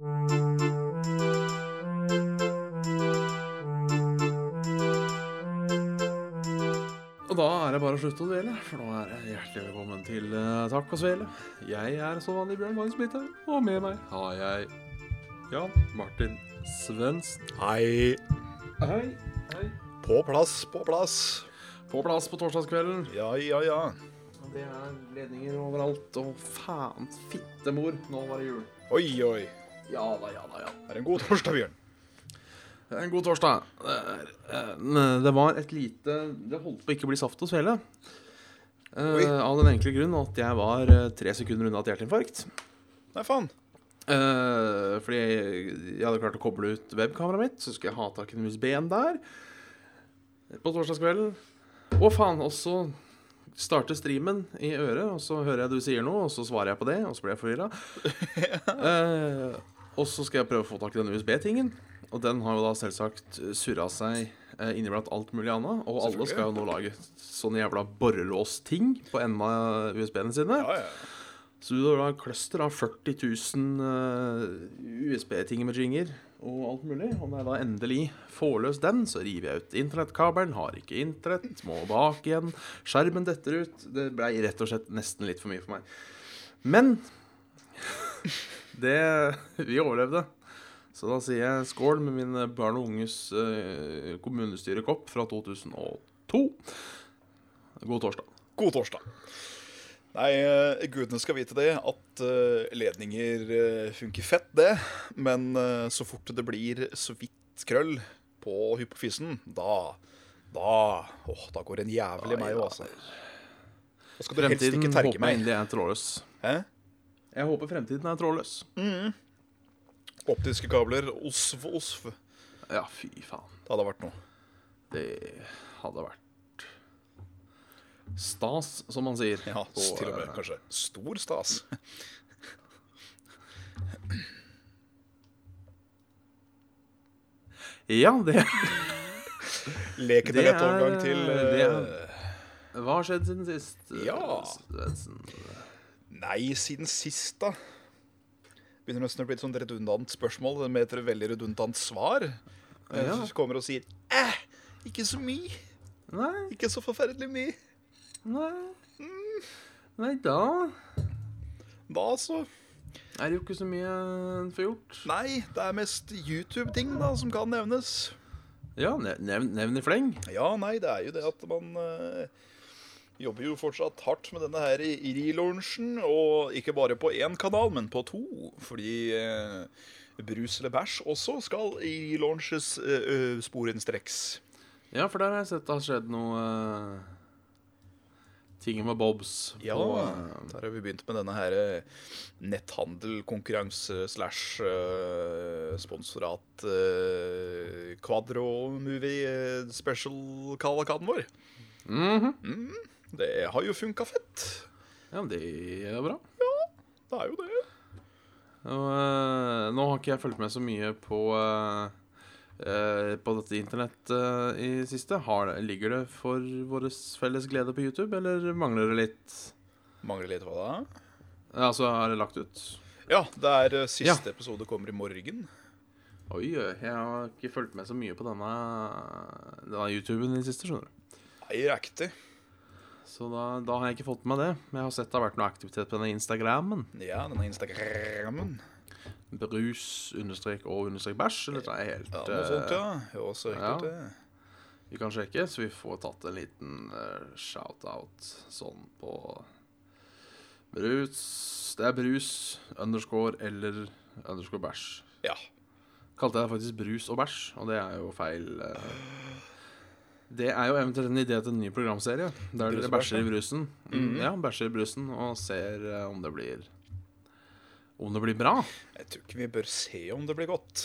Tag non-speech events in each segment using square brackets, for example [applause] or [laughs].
Og da er det bare å slutte å dvele, for nå er det hjertelig velkommen til uh, Takk og svele. Jeg er som vanlig Bjørn Magnus Mitte, og med meg har jeg Jan Martin Svendsen. Hei. Hei. Hei. På plass, på plass. På plass på torsdagskvelden. Ja, ja, ja. Det er ledninger overalt, og faen fittemor, nå var det jul. Oi, oi. Ja da, ja da, ja. Det er en god torsdag, Bjørn. Det er En god torsdag. Det, er, eh, det var et lite Det holdt på ikke å bli saft og svele. Eh, av den enkle grunn at jeg var eh, tre sekunder unna et hjerteinfarkt. Nei, faen. Eh, fordi jeg hadde klart å koble ut webkameraet mitt, så skulle jeg ha tak i en USB-en der. På torsdagskvelden. Å, faen. Og så starter streamen i øret, og så hører jeg du sier noe, og så svarer jeg på det, og så blir jeg forvirra. [laughs] Eh, og så skal jeg prøve å få tak i den USB-tingen. Og den har jo da selvsagt surra seg eh, inniblant alt mulig annet. Og alle skal jo nå lage sånne jævla borrelåsting på enden av USB-ene sine. Ja, ja. Så du har da cluster av 40 000 uh, USB-tingemajinger og alt mulig. Og når jeg da endelig får løs den, så river jeg ut internettkabelen. Har ikke internett, må bak igjen. Skjermen detter ut. Det blei rett og slett nesten litt for mye for meg. Men det Vi overlevde. Så da sier jeg skål med min barn og unges uh, kommunestyrekopp fra 2002. God torsdag. God torsdag. Nei, eh, gudene skal vite det, at eh, ledninger eh, funker fett, det. Men eh, så fort det blir så vidt krøll på hypofysen, da Da åh, da går en jævlig meg òg, altså. Da skal du helst ikke terke meg. Fremtiden meg. endelig er trådløs. Hæ? Jeg håper fremtiden er trådløs. Optiske kabler, osv, osv. Ja, fy faen. Det hadde vært noe. Det hadde vært stas, som man sier. Ja, på, til og med eh, kanskje stor stas. Ja, det Leken Det rett er- overgang til det er- eh, Hva har skjedd siden sist? Ja. Svendsen? Nei, siden sist, da. Begynner nesten å bli et sånt redundant spørsmål med et veldig redundant svar. Eh, Ja. Så kommer og sier Æh, ikke så mye. Nei, Ikke så forferdelig mye. nei Nei, da Da, så. er det jo ikke så mye en får gjort. Nei, det er mest YouTube-ting da som kan nevnes. Ja, ne- nevn, nevn i fleng. Ja, nei, det er jo det at man eh, jobber jo fortsatt hardt med denne her i- relaunchen, og ikke bare på én kanal, men på to. Fordi eh, Brus eller bæsj også skal relaunches eh, sporenstreks. Ja, for der har jeg sett det har skjedd noe eh, Ting med Bobs. Ja, på, ja, der har vi begynt med denne her eh, netthandel-konkurranse slash eh, sponsorat uh, Quadro-movie eh, special-kavalkaden vår. mhm. Det har jo funka fett. Ja, men det er bra. Ja, Det er jo det. Og, eh, nå har ikke jeg fulgt med så mye på eh, Uh, På dette internett uh, i siste. Har, det- ligger det for vår felles glede på YouTube, eller mangler det litt? Mangler litt hva da? Ja, Altså, er det lagt ut? Ja, det er uh, siste episode kommer i morgen. Oi, jeg har ikke fulgt med så mye på denne, denne YouTuben i det siste, skjønner du. Nei, riktig. Så da, da har jeg ikke fått med det. Men jeg har sett det har vært noe aktivitet på denne Instagrammen. Ja, denne Instagrammen. Brus understrek og understrek bæsj. Eller det er helt Ja, noe sånt, eh, ja. Jo, så ja. Vi kan sjekke, så vi får tatt en liten uh, shout-out sånn på brus. Det er brus, underscore eller underscore bæsj. Ja. Kalte jeg det faktisk brus og bæsj, og det er jo feil. eh. Det er jo eventuelt en idé til en ny programserie. Der dere bæsjer i brusen. Mhm. Ja, bæsjer i brusen og ser eh, om det blir Om det blir bra. Jeg tror ikke vi bør se om det blir godt.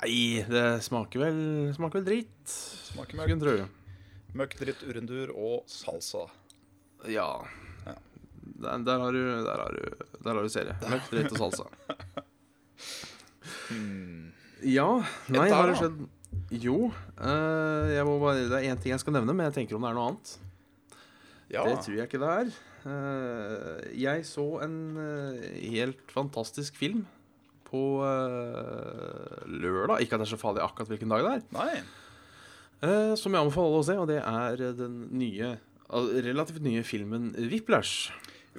Nei, det smaker vel, smaker vel dritt. Smaker møkk. Møkk, dritt, urendur og salsa. Ja. Ja. Der, der har du Der har du, der har du serie. Møkk, dritt og salsa. [laughs] Ja, nei, har det da? skjedd Jo. eh, jeg må bare, det er én ting jeg skal nevne, men jeg tenker om det er noe annet. Ja. Det tror jeg ikke det er. Eh, jeg så en eh, helt fantastisk film på eh, lørdag. Ikke at det er så farlig akkurat hvilken dag det er. Nei. Eh, som jeg anbefaler alle å se, og det er den nye, relativt nye filmen Whiplash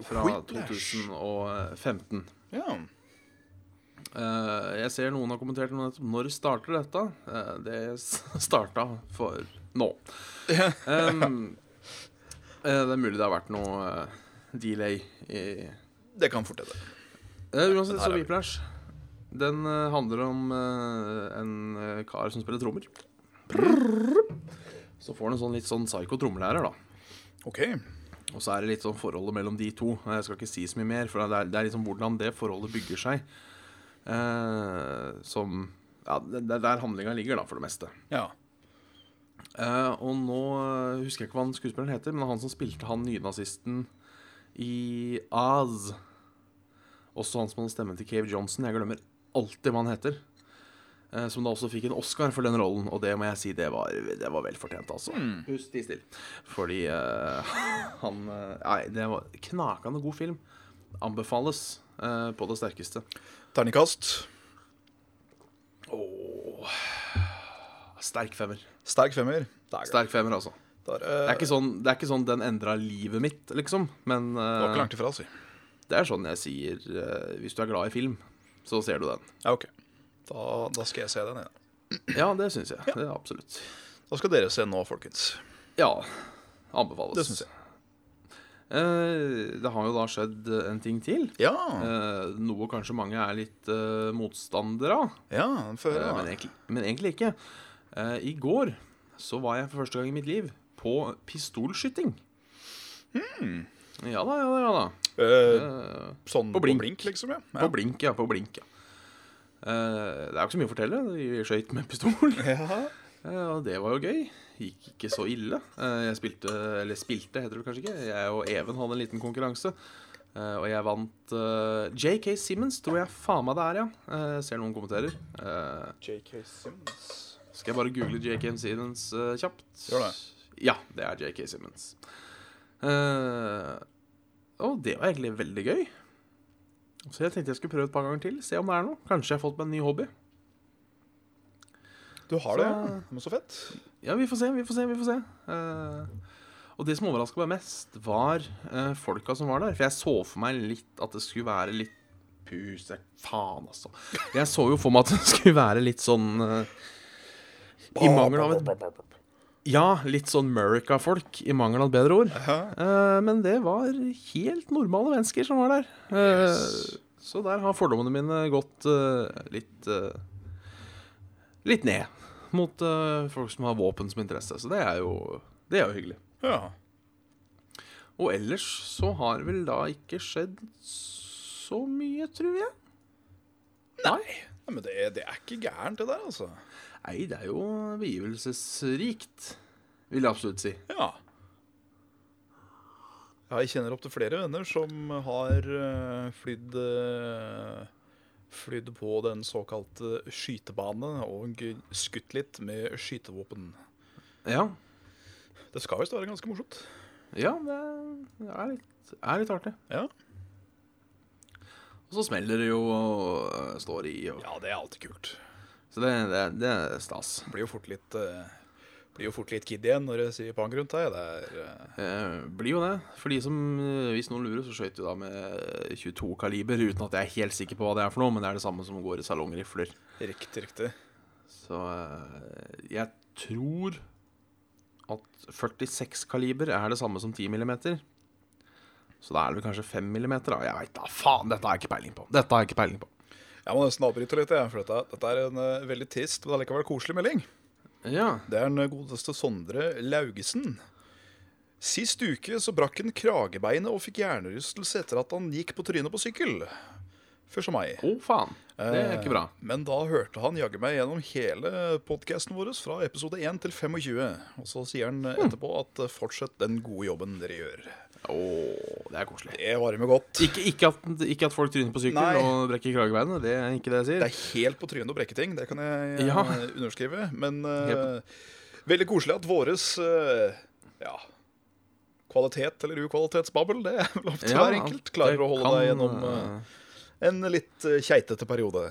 fra Whiplash. 2015. Ja. Eh, jeg ser noen har kommentert noe. Når starter dette? Eh, det [laughs] starta for nå. Um, det er mulig det har vært noe delay i Det kan fort hende. Uansett, så Whiplash Den handler om en kar som spiller trommer. Så får han en sånn litt sånn psycho trommelærer, da. Okay. Og så er det litt sånn forholdet mellom de to. Jeg skal ikke si så mye mer, for det er, det er liksom hvordan det forholdet bygger seg. Eh, som Ja, det er der handlinga ligger, da, for det meste. Ja. Eh, og nå eh, husker jeg ikke hva han skuespilleren heter, men han som spilte han nynazisten i Oz Også han som hadde stemmen til Cave Johnson. Jeg glemmer alltid hva han heter. Eh, som da også fikk en Oscar for den rollen, og det må jeg si, det var, det var vel fortjent, altså. Pust i stille. Fordi eh, [laughs] han Nei, det var knakende god film. Anbefales eh, på det sterkeste. Terningkast. Åh Sterk femmer. Sterk femmer. Sterk femmer, altså. der, Det er sånn, det er ikke sånn den endra livet mitt, liksom. Men Det var eh, ikke langt ifra, si. det er sånn jeg sier uh, Hvis du er glad i film, så ser du den. Ja, OK. Da, da skal jeg se den, ja. Ja, det syns jeg. Det er absolutt. Da skal dere se nå, folkens. Ja. Anbefales. Det syns jeg. Eh, det har jo da skjedd en ting til. Ja. Eh, noe kanskje mange er litt eh, motstandere av, Ja, før, ja. men, egentlig, men egentlig ikke. I går så var jeg for første gang i mitt liv på pistolskyting. Ja da, ja da. ja da Eh, sånn på på blink. blink, liksom? Ja. På blink, ja. På blink, ja. Det er jo ikke så mye å fortelle. Vi skøyt med pistol. [laughs] ja. Og det var jo gøy. Gikk ikke så ille. Eh, jeg spilte, eller spilte, heter det kanskje ikke. Jeg og Even hadde en liten konkurranse. Eh, og jeg vant eh, JK Simmons, tror jeg faen meg det er, ja. Ser noen kommenterer. JK Simmons. skal jeg bare google JK Simmons kjapt? Gjør det. Ja, det er JK Simmons. Og det var egentlig veldig gøy. Så jeg tenkte jeg skulle prøve et par ganger til. Se om det er noe. Kanskje jeg har fått meg en ny hobby. Du har det, ja. Men så fett. Ja, vi får se, vi får se, vi får se. Uh, og det som overraska meg mest, var uh, folka som var der. For jeg så for meg litt at det skulle være litt Pus, faen, altså. Jeg så jo for meg at det [laughs] skulle være litt sånn uh, I mangel av et Ja, litt sånn Murica-folk, i mangel av et bedre ord. Eh, men det var helt normale mennesker som var der. Eh, Så der har fordommene mine gått litt Litt ned mot uh, folk som har våpen som interesse. Så det er jo, det er jo hyggelig. ja. Og ellers så har vel da ikke skjedd så mye, tror jeg. Nei. Ja, Men det, det er ikke gærent, det der, altså. Nei, det er jo begivelsesrikt, vil jeg absolutt si. Ja. Jeg kjenner opptil flere venner som har uh, flydd eh, Flydd på den såkalte skytebane og skutt litt med skytevåpen. Ja, Det skal visst være ganske morsomt. ja det er litt, er litt artig. Ja. Og så smeller det jo og øh, står i. Og, Ja, det er alltid kult. Så det, det, det er stas. Blir jo fort litt eh, Blir jo fort litt kid igjen når du sier pang rundt deg. Det er eh, Eh, blir jo det. For de som, eh, hvis noen lurer, så skøyt du da med 22 kaliber, uten at jeg er helt sikker på hva det er for noe, men det er det samme som går i salongrifler. riktig, riktig. Så eh, jeg tror at 46 kaliber er det samme som 10 millimeter. Så da er det vel kanskje 5 millimeter, da. Jeg veit da faen! Dette har jeg ikke peiling på. Dette har jeg ikke peiling på. Jeg må nesten avbryte litt, jeg, for dette, dette er en uh, veldig trist, men allikevel koselig melding. Ja. Det er den godeste Sondre Laugesen. Sist uke så brakk han kragebeinet og fikk hjernerystelse etter at han gikk på trynet på sykkel. Først som meg. Å, faen. Det er ikke bra. Eh, Men da hørte han jaggu meg gjennom hele podkasten vår fra episode 1 til 25. Og så sier han etterpå at fortsett den gode jobben dere gjør. Å, det er koselig. Det varmer godt. Ikke, ikke, at, ikke at folk tryner på sykkel Nei. og brekker kragebeinet. Det er ikke det jeg sier. Det er helt på trynet å brekke ting, det kan jeg eh, Ja. underskrive. Men uh, veldig koselig at våres uh, ja, kvalitet eller ukvalitetsbabbel, det er vel opp til hver enkelt. Klarer å holde kan, deg gjennom eh, En litt keitete periode.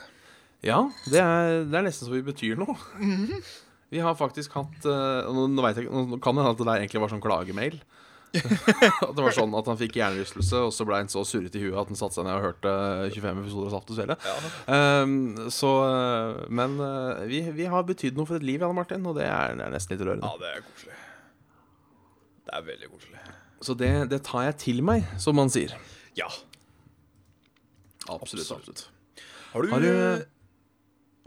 Ja, det er, det er nesten så vi betyr noe. Vi har faktisk hatt Nå, nå, jeg, nå kan det hende at det der egentlig var sånn klagemail. [laughs] at det var sånn at han fikk hjernerystelse, og så ble han så surret i huet at han satte seg ned og hørte 25 episoder av Saft og Svele. Ja. Um, så eh, Men uh, vi, vi har betydd noe for et liv, Janne Martin, og det er, det er nesten litt rørende. ja, det er koselig. Det er veldig koselig. Så det, det tar jeg til meg, som man sier. Ja, Absolutt. absolutt. Har du, Har du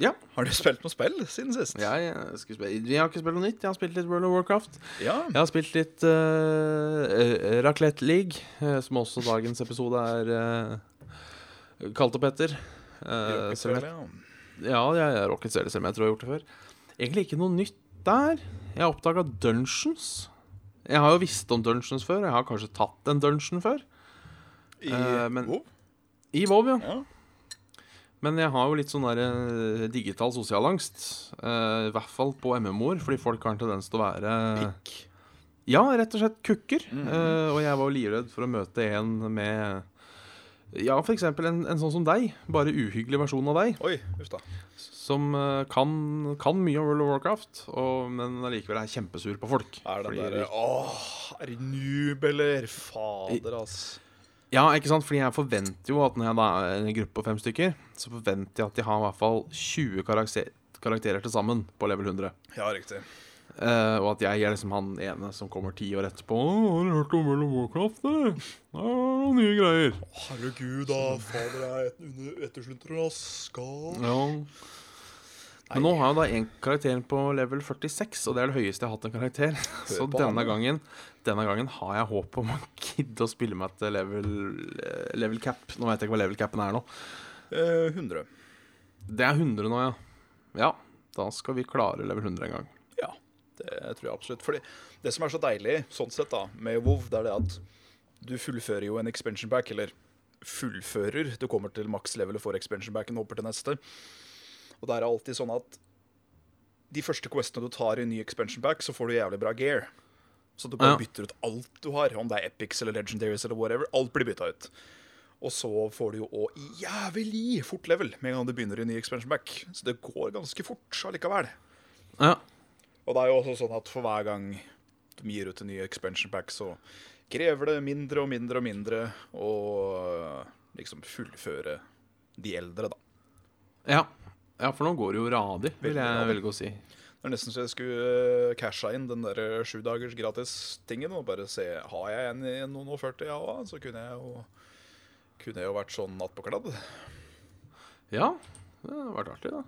Ja. har du spilt noe spill siden sist? Jeg, spille, jeg har ikke spilt noe nytt. Jeg har spilt litt World of Warcraft. Ja. Jeg har spilt litt uh, Raclette League, eh, som også dagens episode er uh, kalt opp etter. Uh, selv ja. ja, jeg er Rocket Series, selv om jeg tror jeg har gjort det før. Egentlig ikke noe nytt der. Jeg har oppdaga dungeons. Jeg har jo visst om dungeons før. Jeg har kanskje tatt en dungeon før. I, uh, men- WoW? I WoW, ja. Ja. Men jeg har jo litt sånn der eh, digital sosialangst. Uh, I hvert fall på MMO-er, fordi folk har en tendens til å være Pikk. Ja, rett og slett kukker. Mm. Uh, og jeg var jo livredd for å møte en med Ja, eksempel en, en sånn som deg. Bare uhyggelig versjon av deg. Oi, da. Som uh, kan, kan mye om World of Warcraft, og, men allikevel er kjempesur på folk. Er den Fordi- derre Åh, er det noob, eller? Fader, ass. Ja, ikke sant? Fordi jeg forventer jo at når jeg da er en gruppe på fem stykker, så forventer jeg at de har i hvert fall 20 karakter karakterer til sammen på level 100. Ja, riktig. Uh, og at jeg er liksom han ene som kommer ti år etterpå. «Å, 'Har du hørt om World of Warcraft?' Det er noen nye greier. Herregud, da. Fader, jeg er et under etterslunter, ass. Skal Ja. Men nå har jeg da en karakter på level 46, og det er det høyeste jeg har hatt en karakter. Så denne gangen, denne gangen har jeg håp om å gidde å spille meg til level, eh, level cap. Nå vet jeg ikke hva level capen er nå. eh, 100. Det er 100 nå, ja. Ja, da skal vi klare level 100 en gang. Ja, det tror jeg absolutt. Fordi det som er så deilig sånn sett da, med WoW, det er det at du fullfører jo en expansion back, eller fullfører. Du kommer til maks level for expansion backen og hopper til neste. Og det er alltid sånn at de første questene du tar i en ny expansion back, så får du jævlig bra gear. Så du bare bytter ut alt du har, om det er epics eller legendaries eller whatever. Alt blir bytta ut. Og så får du jo òg jævlig fort level med en gang du begynner i en ny expansion back. Så det går ganske fort allikevel. Ja, Og det er jo også sånn at for hver gang de gir ut en ny expansion pack, så krever det mindre og mindre og mindre å liksom fullføre de eldre, da. ja. ja for nå går det jo radig, vil jeg velge å si. Det er nesten så jeg skulle uh, casha inn den der sju dagers gratis-tingen og bare se Har jeg en i noen og 40, ja, så kunne jeg jo kunne jeg jo vært sånn attpåkladd. Ja, det har vært artig, da.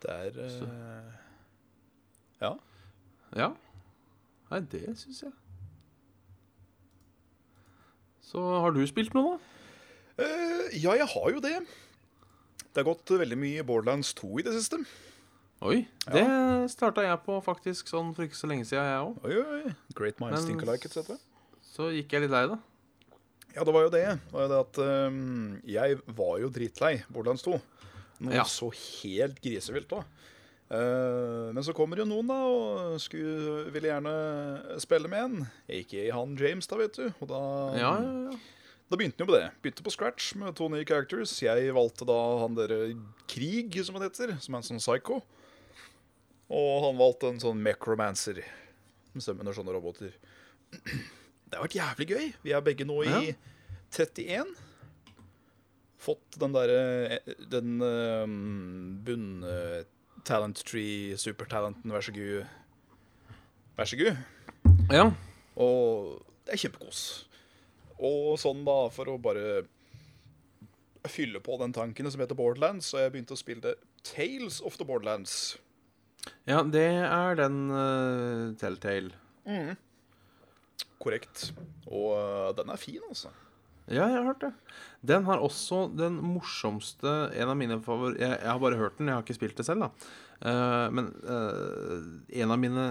Det er eh, Ja. Ja. Nei, det syns jeg. Så har du spilt noe, da? Eh, ja, jeg har jo det. Det har gått veldig mye Borderlands 2 i det siste. Oi. Det starta jeg på faktisk sånn for ikke så lenge siden, jeg òg. Oi, oi. Great minds think alike, etc. Så gikk jeg litt lei, da. Ja, det var jo det. Det var jo det at um, jeg var jo dritlei Borderlands 2. Noe Ja. så helt grisevilt òg. men så kommer jo noen, da, og skulle, ville gjerne spille med en. Ikke han James, da, vet du. Og da, Ja, ja, ja. da begynte han jo på det. Begynte på scratch med to nye characters. Jeg valgte da han derre Krig, som han heter, som er en sånn psycho. Og han valgte en sånn Macromancer som stemmer under sånne roboter. Det har vært jævlig gøy. Vi er begge nå i Ja. 31. Fått den derre Den um, bunn-talent tree, supertalenten, vær så god. Vær så god. ja. Og det er kjempekos. Og sånn, da, for å bare fylle på den tanken som heter Borderlands, så jeg begynt å spille Tales of the Borderlands. Ja, det er den uh, Telltale. Korrekt. Og uh, den er fin, altså. Ja, jeg har hørt det. Den har også den morsomste En av mine favor... Jeg, jeg har bare hørt den, jeg har ikke spilt det selv, da. Uh, men eh, en av mine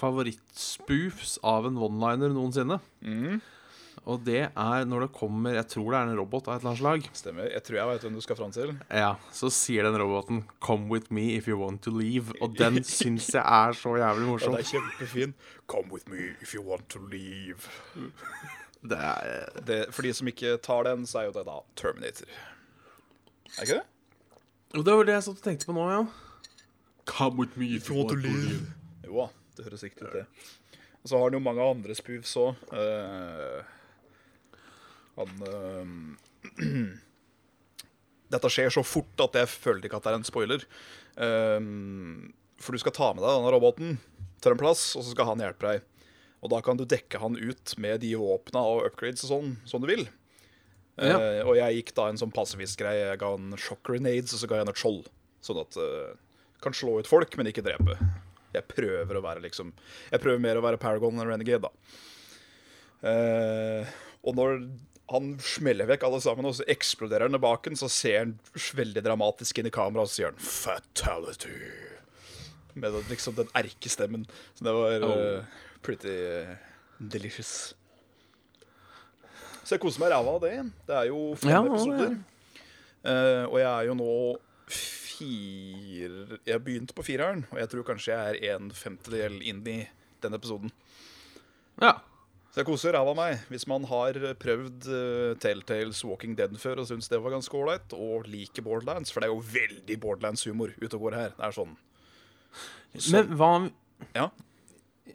favorittspoofs av en one-liner noensinne. Og det er når det kommer Jeg tror det er en robot av et eller annet slag. Stemmer. Jeg tror jeg vet hvem du skal fram til. Ja, Så sier den roboten 'Come with me if you want to leave'. Og den [laughs] syns jeg er så jævlig Ja, morsom. det er kjempefin. Come with me if you want to leave. Det er Det, for de som ikke tar den, så er jo det da Terminator. Er ikke det? Jo, Det var det jeg satt og tenkte på nå, ja. Come with me if you want to leave. Jo da, det høres riktig ut, det. Og så har han jo mange andre spoofs òg. Han eh, [clears throat] Dette skjer så fort at jeg føler ikke at det er en spoiler. Eh, for du skal ta med deg denne roboten til en plass, og så skal han hjelpe deg. Og da kan du dekke han ut med de våpna og upgrades og sånn som du vil. Ja. Uh, og jeg gikk da en sånn pasifist-greie. Jeg ga han shock grenades, og så ga jeg han et skjold. Sånn at uh, kan slå ut folk, men ikke drepe. Jeg prøver å være liksom Jeg prøver mer å være Paragon enn Renegade, da. Uh, og når han smeller vekk alle sammen, og så eksploderer han bak en, så ser han veldig dramatisk inn i kameraet, og så sier han 'fatality'. Med liksom den erkestemmen. Så det var Oh. uh, pretty uh, delicious. Så jeg koser meg ræva av det. Det er jo fem Ja, episoder. Uh, og jeg er jo nå fire Jeg begynte på fireren, og jeg tror kanskje jeg er en femtedel inn i den episoden. Ja. Så jeg koser ræva av meg. Hvis man har prøvd uh, Telltales Walking Dead før og syns det var ganske ålreit, og liker Borderlands, for det er jo veldig Borderlands-humor ute og går her. Det er sånn, Men hva, Ja.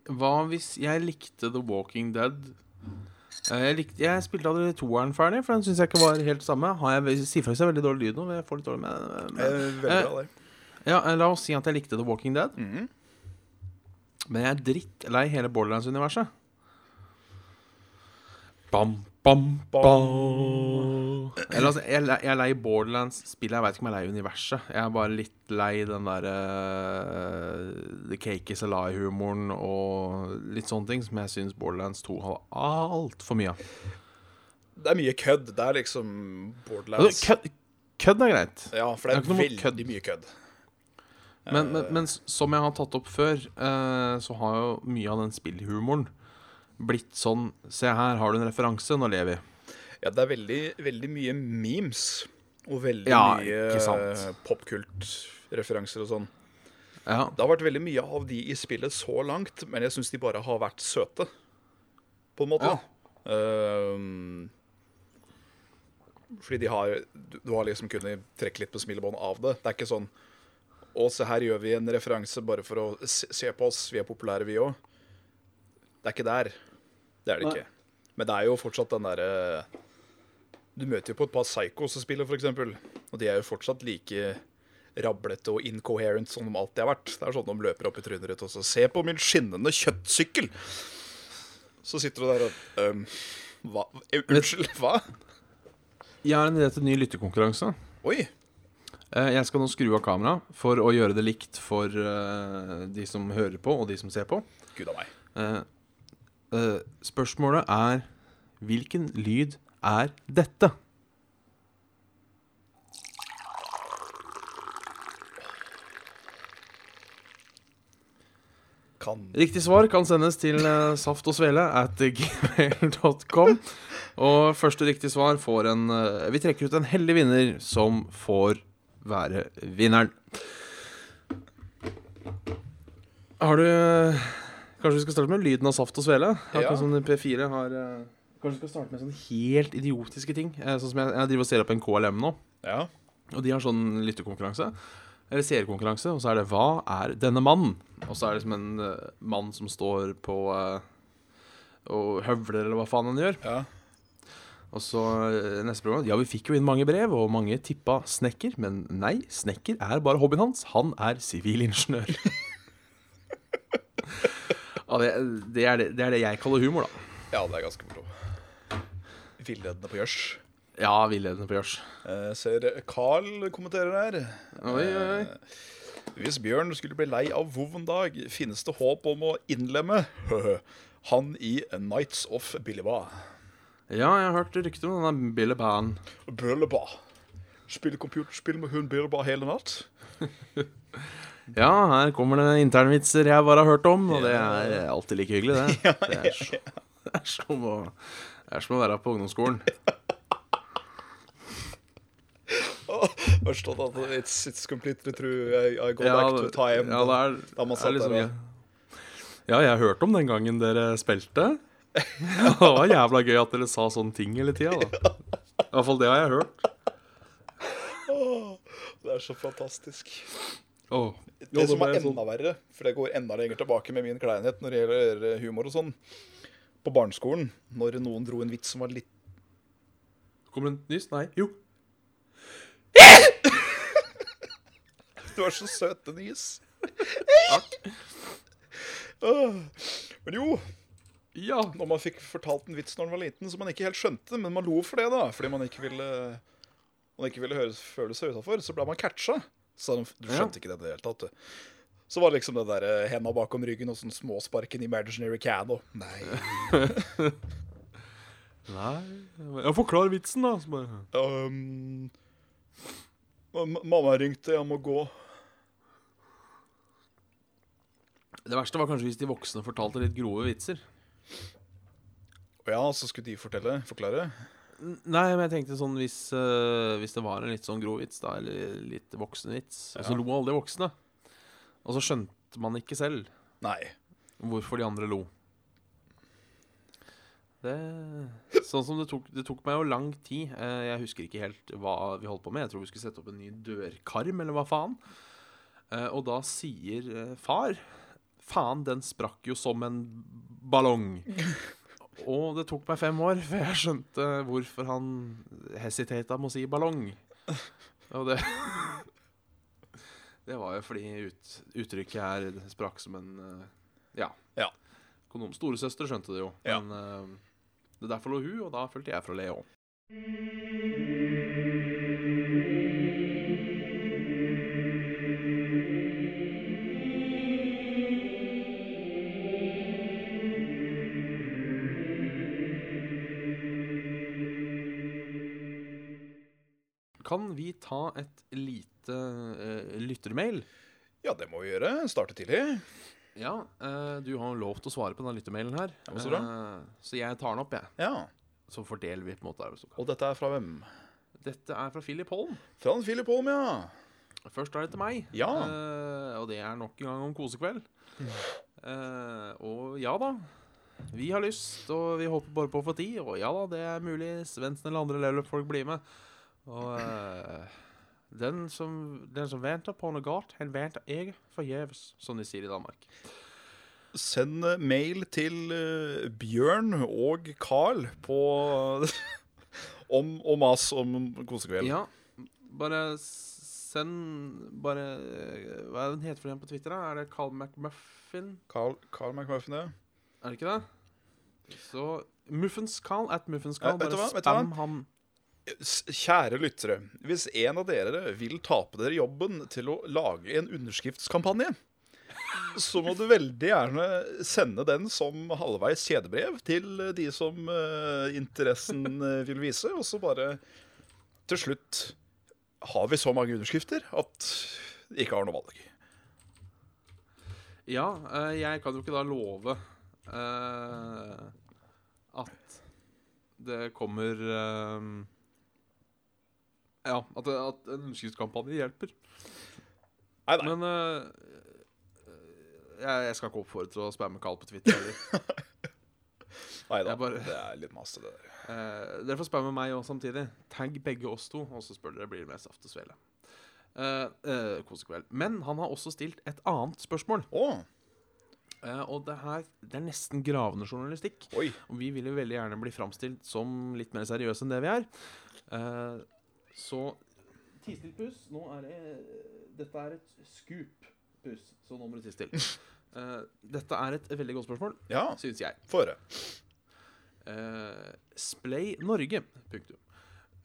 hva hvis jeg likte The Walking Dead? Eh, Jeg, likte, jeg spilte aldri toeren ferdig, for den syns jeg ikke var helt samme. Har jeg sier faktisk jeg veldig dårlig lyd nå. Jeg får litt dårlig med, eh, med. veldig bra, det. Ja, eh, La oss si at jeg likte The Walking Dead, Mhm. men jeg er drittlei hele Borderlands-universet. Bam, bam, bam. Eller altså, jeg, er jeg er lei Borderlands-spillet. Jeg veit ikke om jeg er lei universet. Jeg er bare litt lei den derre The Cake is a lie-humoren og litt sånne ting som jeg syns Borderlands 2 har altfor mye av. Det er mye kødd. Det er liksom Altså, Borderlands. Kødd, kødd er greit. Ja, for det Det er er noe mot veldig kødd. mye kødd. Men, men, men som jeg har tatt opp før, eh, så har jo mye av den spillhumoren blitt sånn Se her, har du en referanse, nå lever vi. Ja, det er veldig, veldig mye memes. Og veldig Ja, mye popkultreferanser og sånn. Ja. Det har vært veldig mye av de i spillet så langt, men jeg syns de bare har vært søte. På en måte. Ja. Ehm, fordi de har Du du har liksom kunnet trekke litt på smilebåndet av det. Det er ikke sånn Å, se her gjør vi en referanse bare for å se, se på oss. Vi er populære, vi òg. Det er ikke der. Det er det Nei. ikke. Men det er jo fortsatt den derre Du møter jo på et par psychos som spiller, f.eks. Og de er jo fortsatt like rablete og incoherent som de alltid har vært. Det er sånn de løper opp i trynet ditt og så Se på min skinnende kjøttsykkel! Så sitter du der og um, Hva? Eh, Unnskyld, hva? Jeg har en idé til ny lyttekonkurranse. Oi. Eh, Jeg skal nå skru av kameraet for å gjøre det likt for eh, de som hører på, og de som ser på. Gud av meg. Eh, Spørsmålet er Hvilken lyd er dette? Kan Riktig svar kan sendes til uh, saft og svele at gmail.com. Og første riktig svar får en uh, Vi trekker ut en heldig vinner som får være vinneren. Har du Kanskje vi skal starte med lyden av saft og svele? Akkurat Ja. som P4 har eh, Kanskje vi skal starte med sånne helt idiotiske ting. Eh, Sånn som jeg, jeg driver og ser opp en KLM nå. Ja. Og de har sånn lyttekonkurranse. Eller seerkonkurranse. Og så er det 'Hva er denne mannen?' Og så er det liksom en uh, mann som står på uh, og høvler, eller hva faen han gjør. ja. Og så neste program Ja, vi fikk jo inn mange brev, og mange tippa snekker. Men nei, snekker er bare hobbyen hans. Han er sivilingeniør. [laughs] ja, det, det, er det, det er det jeg kaller humor, da. Ja, det er ganske moro. Villedende på gjørs. Ja, villedende på gjørs. Eh, ser Carl kommenterer her. Oi, oi, oi. Eh, Hvis Bjørn skulle bli lei av Vov en dag, finnes det håp om å innlemme [laughs] han i Nights of Billeba. Ja, jeg har hørt rykter om denne Billebaen. Billeba. Spille computerspill med hun Billeba hele natt. [laughs] Ja, her kommer det internvitser jeg bare har hørt om, og det er alltid like hyggelig, det. [laughs] Det er, så, [laughs] det er, som, å, det er som å være på ungdomsskolen. [laughs] Forstått at it's, it's completely true. I, I go Ja, back to time. ja, det er, da man satt liksom der ja. ja, jeg har hørt om den gangen dere spilte. det var jævla gøy at dere sa sånne ting hele tida. I hvert fall det har jeg hørt. Det er så fantastisk. Åh. Det Jo, som er er sånn- enda verre, for det går enda lenger tilbake med min kleinhet når det gjelder humor og sånn På barneskolen, når noen dro en vits som var litt Kommer det en nys? Nei. Jo. Du er så søt, nys. Takk. Men jo, Ja. når man fikk fortalt en vits når man var liten som man ikke helt skjønte, men man lo for det, da, fordi man ikke ville, man ikke ville høre, føle seg utafor, så ble man catcha. Så du Ja. skjønte ikke det i det hele tatt. du. Så var det liksom det der eh, henda bakom ryggen og sånn småsparken i imaginary can og Nei. [laughs] Nei Ja, Forklar vitsen, da. Bare Um, mamma ringte, jeg må gå. Det verste var kanskje hvis de voksne fortalte litt grove vitser. Og ja, så skulle de fortelle, forklare. Nei, men jeg tenkte sånn hvis, eh, hvis det var en litt sånn grov vits, da, eller litt voksenvits, og så lo alle de voksne. Og så skjønte man ikke selv Nei. hvorfor de andre lo. Det Sånn som det tok Det tok meg jo lang tid. Eh, Jeg husker ikke helt hva vi holdt på med. Jeg tror vi skulle sette opp en ny dørkarm, eller hva faen. Eh, Og da sier far Faen, den sprakk jo som en ballong. Og det tok meg fem år før jeg skjønte hvorfor han hesitata med å si ballong. Og det Det var jo fordi ut, uttrykket her sprakk som en eh, Ja. Ja. Kondom. Storesøster skjønte det jo, Ja. men eh, det derfor lå hun, og da fulgte jeg for å Kan vi ta et lite uh, lyttermail? Ja, det må vi gjøre. Starte tidlig. Ja, uh, du har lov til å svare på den lyttermailen her. Ja, så bra. Eh, så jeg tar den opp, jeg. Ja. Så fordeler vi på en måte arbeidsoppgaven. Og dette er fra hvem? Dette er fra Philip Holm. Fra en Philip Holm, ja. Først er det til meg. Ja. Og det er nok en gang om kosekveld. Og ja da. Vi har lyst, og vi håper bare på å få tid. Og ja da, det er mulig Svendsen eller andre level-up-folk blir med. Og uh, den, som, den som venter på noe galt, han venter jeg forgjeves, som de sier i Danmark. Send mail til uh, Bjørn og Carl på [laughs] om og mas om kosekveld. Ja, bare send Bare eh, Hva er den heter for den på Twitter? da? Er det Carl McMuffin? Carl, Carl McMuffin, ja. Er det ikke det? Så Muffins-Carl at Muffins-Carl. Eh, Bare spam han. Kjære lyttere. Hvis en av dere vil ta på dere jobben til å lage en underskriftskampanje, så må du veldig gjerne sende den som halvveis kjedebrev til de som eh, interessen eh, vil vise, og så bare til slutt har vi så mange underskrifter at vi ikke har noe valg. Ja, eh, jeg kan jo ikke da love at det kommer Ja, at, at en underskriftskampanje hjelper. Nei, nei. Men uh, jeg, jeg skal ikke oppfordre til å spamme Carl på Twitter heller. [laughs] nei da. bare- Det er litt masse, det der. Uh, dere får spamme meg òg samtidig. Tagg begge oss to, og så spør dere blir det mer saft og svele. Uh, kosekveld. Men han har også stilt et annet spørsmål. Oh. Uh, og det her det er nesten gravende journalistikk. oi. Og vi vil jo veldig gjerne bli framstilt som litt mer seriøse enn det vi er. Eh, så Tis til puss. Nå er det Dette er et skup puss, Så nå må du tisse til. Uh, dette er et veldig godt spørsmål, Ja, syns jeg. få høre. Uh, Splay Norge. Punktum.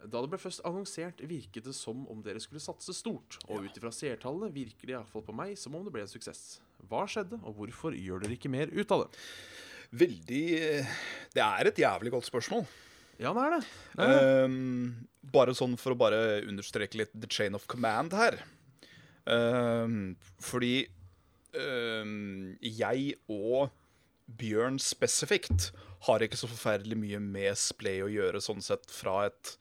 Da det ble først annonsert, virket det som om dere skulle satse stort. Og ut ifra seertallene virker det iallfall på meg som om det ble en suksess. Hva skjedde, og hvorfor gjør dere ikke mer ut av det? Veldig eh, Det er et jævlig godt spørsmål. Ja, det er det. det, er det. Ehm, bare sånn for å bare understreke litt the chain of command her. Um, fordi um, jeg og Bjørn spesifikt har ikke så forferdelig mye med Splay å gjøre, sånn sett fra et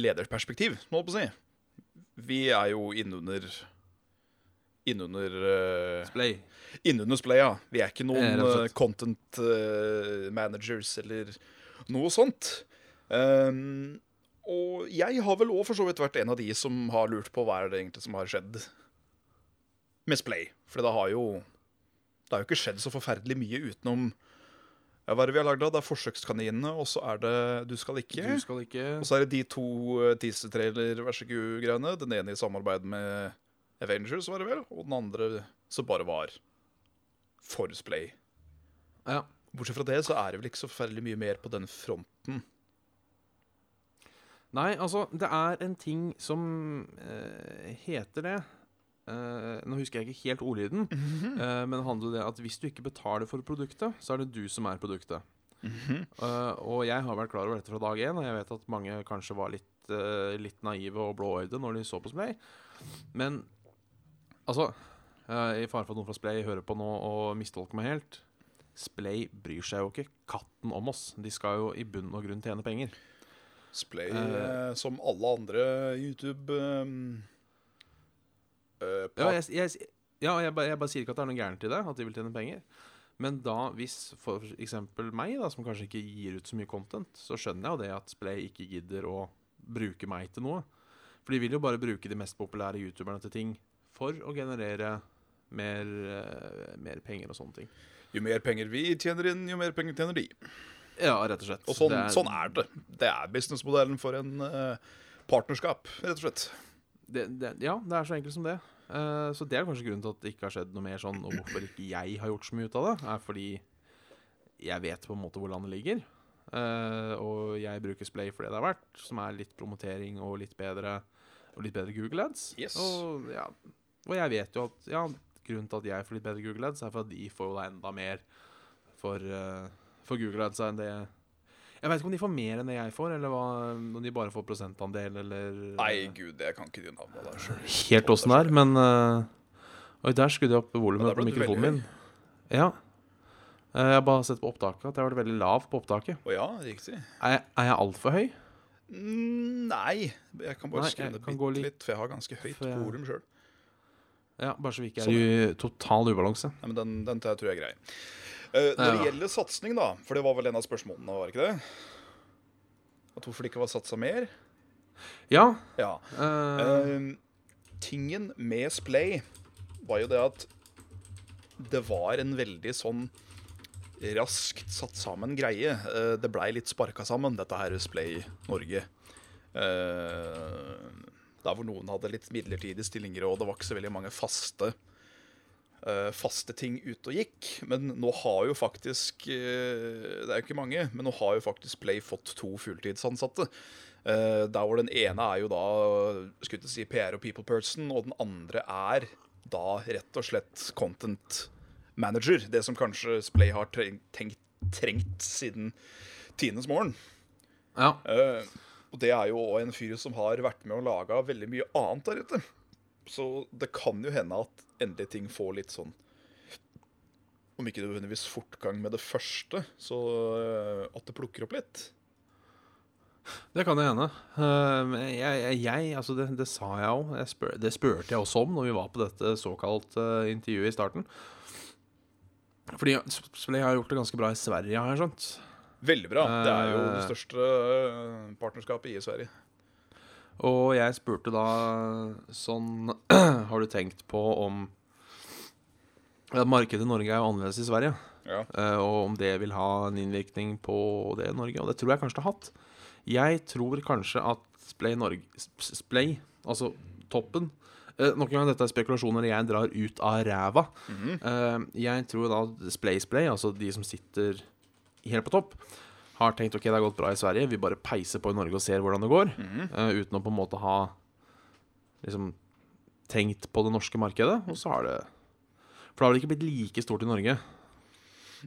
lederperspektiv, må jeg si. Vi er jo innunder innunder uh, Splay. Innunder Splay, ja. Vi er ikke Eh, noen eh, content uh, managers eller noe sånt. Um, og jeg har vel òg for så vidt vært en av de som har lurt på hva er det egentlig som har skjedd med Splay. For det har jo Det har jo ikke skjedd så forferdelig mye utenom ja, Hva er det vi har lagd av? Det er Forsøkskaninene, og så er det Du skal ikke. Du skal ikke Og så er det de to uh, teaser-trailer, vær så god-greiene. Den ene i samarbeid med Avengers, var det vel? Og den andre som bare var for Splay. Ja. Bortsett fra det så er det vel ikke så forferdelig mye mer på den fronten. Nei, altså, det er en ting som eh, heter det eh, Nå husker jeg ikke helt ordlyden, eh, men det handler om det at hvis du ikke betaler for produktet, så er det du som er produktet. Eh, og jeg har vært klar over dette fra dag én, og jeg vet at mange kanskje var litt, uh, litt naive og blåøyde når de så på Splay. Men altså uh, I fare for at noen fra Splay hører på nå og mistolker meg helt. Splay bryr seg jo ikke katten om oss. De skal jo i bunn og grunn tjene penger. Splay, Eh. eh, som alle andre YouTube um, uh, Ja, jeg, jeg, ja, jeg, bare, jeg bare sier ikke at det er noe gærent i det, at de vil tjene penger. Men da, hvis for eksempel meg, da, som kanskje ikke gir ut så mye content, så skjønner jeg jo det at Splay ikke gidder å bruke meg til noe. For de vil jo bare bruke de mest populære youtuberne til ting for å generere mer, mer penger og sånne ting. Jo mer penger vi tjener inn, jo mer penger tjener de. Ja, rett og slett. Og sånn, Det sånn er det. Det er businessmodellen for en uh, partnerskap, rett og slett. det, det, ja, det er så enkelt som det. Uh, så det er kanskje grunnen til at det ikke har skjedd noe mer sånn, og hvorfor ikke jeg har gjort så mye ut av det, er fordi jeg vet på en måte hvor landet ligger. Uh, og jeg bruker Splay for det det er verdt, som er litt promotering og litt bedre, og litt bedre Google Ads. Yes. Og, ja, og jeg vet jo at ja, grunnen til at jeg får litt bedre Google Ads, er for at de får jo da enda mer for, eh, for Google Ads enn det Jeg vet ikke om de får mer enn det jeg får, eller hva, om de bare får prosentandel, eller Nei, gud, jeg kan ikke de navnene der sjøl. helt åssen det er, men uh, Oi, der skrudde jeg opp volumet på mikrofonen min. Ja. Uh, jeg har bare sett på opptaket at jeg har vært veldig lav på opptaket. Å ja, riktig. Er er jeg altfor høy? Mm, nei, jeg kan bare skru ned bitte litt- litt, for jeg har ganske høyt jeg- volum sjøl. Ja, bare så vi ikke er i total ubalanse. Nei, men den, den tror jeg er grei. Eh, når det gjelder satsing, da, for det var vel en av spørsmålene, var ikke det? At hvorfor det ikke var satsa mer? Ja. Ja. Uh... Tingen med Splay var jo det at det var en veldig sånn raskt satt sammen greie. Eh, det blei litt sparka sammen, dette her Splay Norge. Uh, der hvor noen hadde litt midlertidige stillinger, og det var ikke så veldig mange faste faste ting ute og gikk. Men nå har jo faktisk eh, Det er jo ikke mange, men nå har jo faktisk Play fått to fulltidsansatte. Eh, der hvor den ene er jo da skulle si PR og people person, og den andre er da rett og slett content manager. Det som kanskje Splay har trengt, trengt siden tidenes morgen. ja. Eh, og det er jo en fyr som har vært med og laga veldig mye annet der ute. Så det kan jo hende at endelig ting får litt sånn Om ikke nødvendigvis fortgang med det første, så eh, at det plukker opp litt. Det kan det hende. Eh, jeg, jeg, jeg altså det, det sa jeg òg. Spør, det spurte jeg også om når vi var på dette såkalt eh, intervjuet i starten. Fordi Splay har gjort det ganske bra i Sverige, har jeg skjønt. Veldig bra. Det er jo det største partnerskapet i Sverige. Og jeg spurte da sånn [clears throat] Har du tenkt på om ja, Markedet i Norge er jo annerledes i Sverige. Ja. eh, og om det vil ha en innvirkning på det i Norge. Og det tror jeg kanskje det har hatt. Jeg tror kanskje at Splay Norge Splay, altså toppen eh, Nok en gang, dette er spekulasjoner jeg drar ut av ræva. Mhm. Eh, jeg tror da Splay Splay, altså de som sitter helt på topp, har tenkt ok, det har gått bra i Sverige, vi bare peiser på i Norge og ser hvordan det går. Mm. Uh, uten å på en måte ha liksom tenkt på det norske markedet. Og så har det For det har vel ikke blitt like stort i Norge.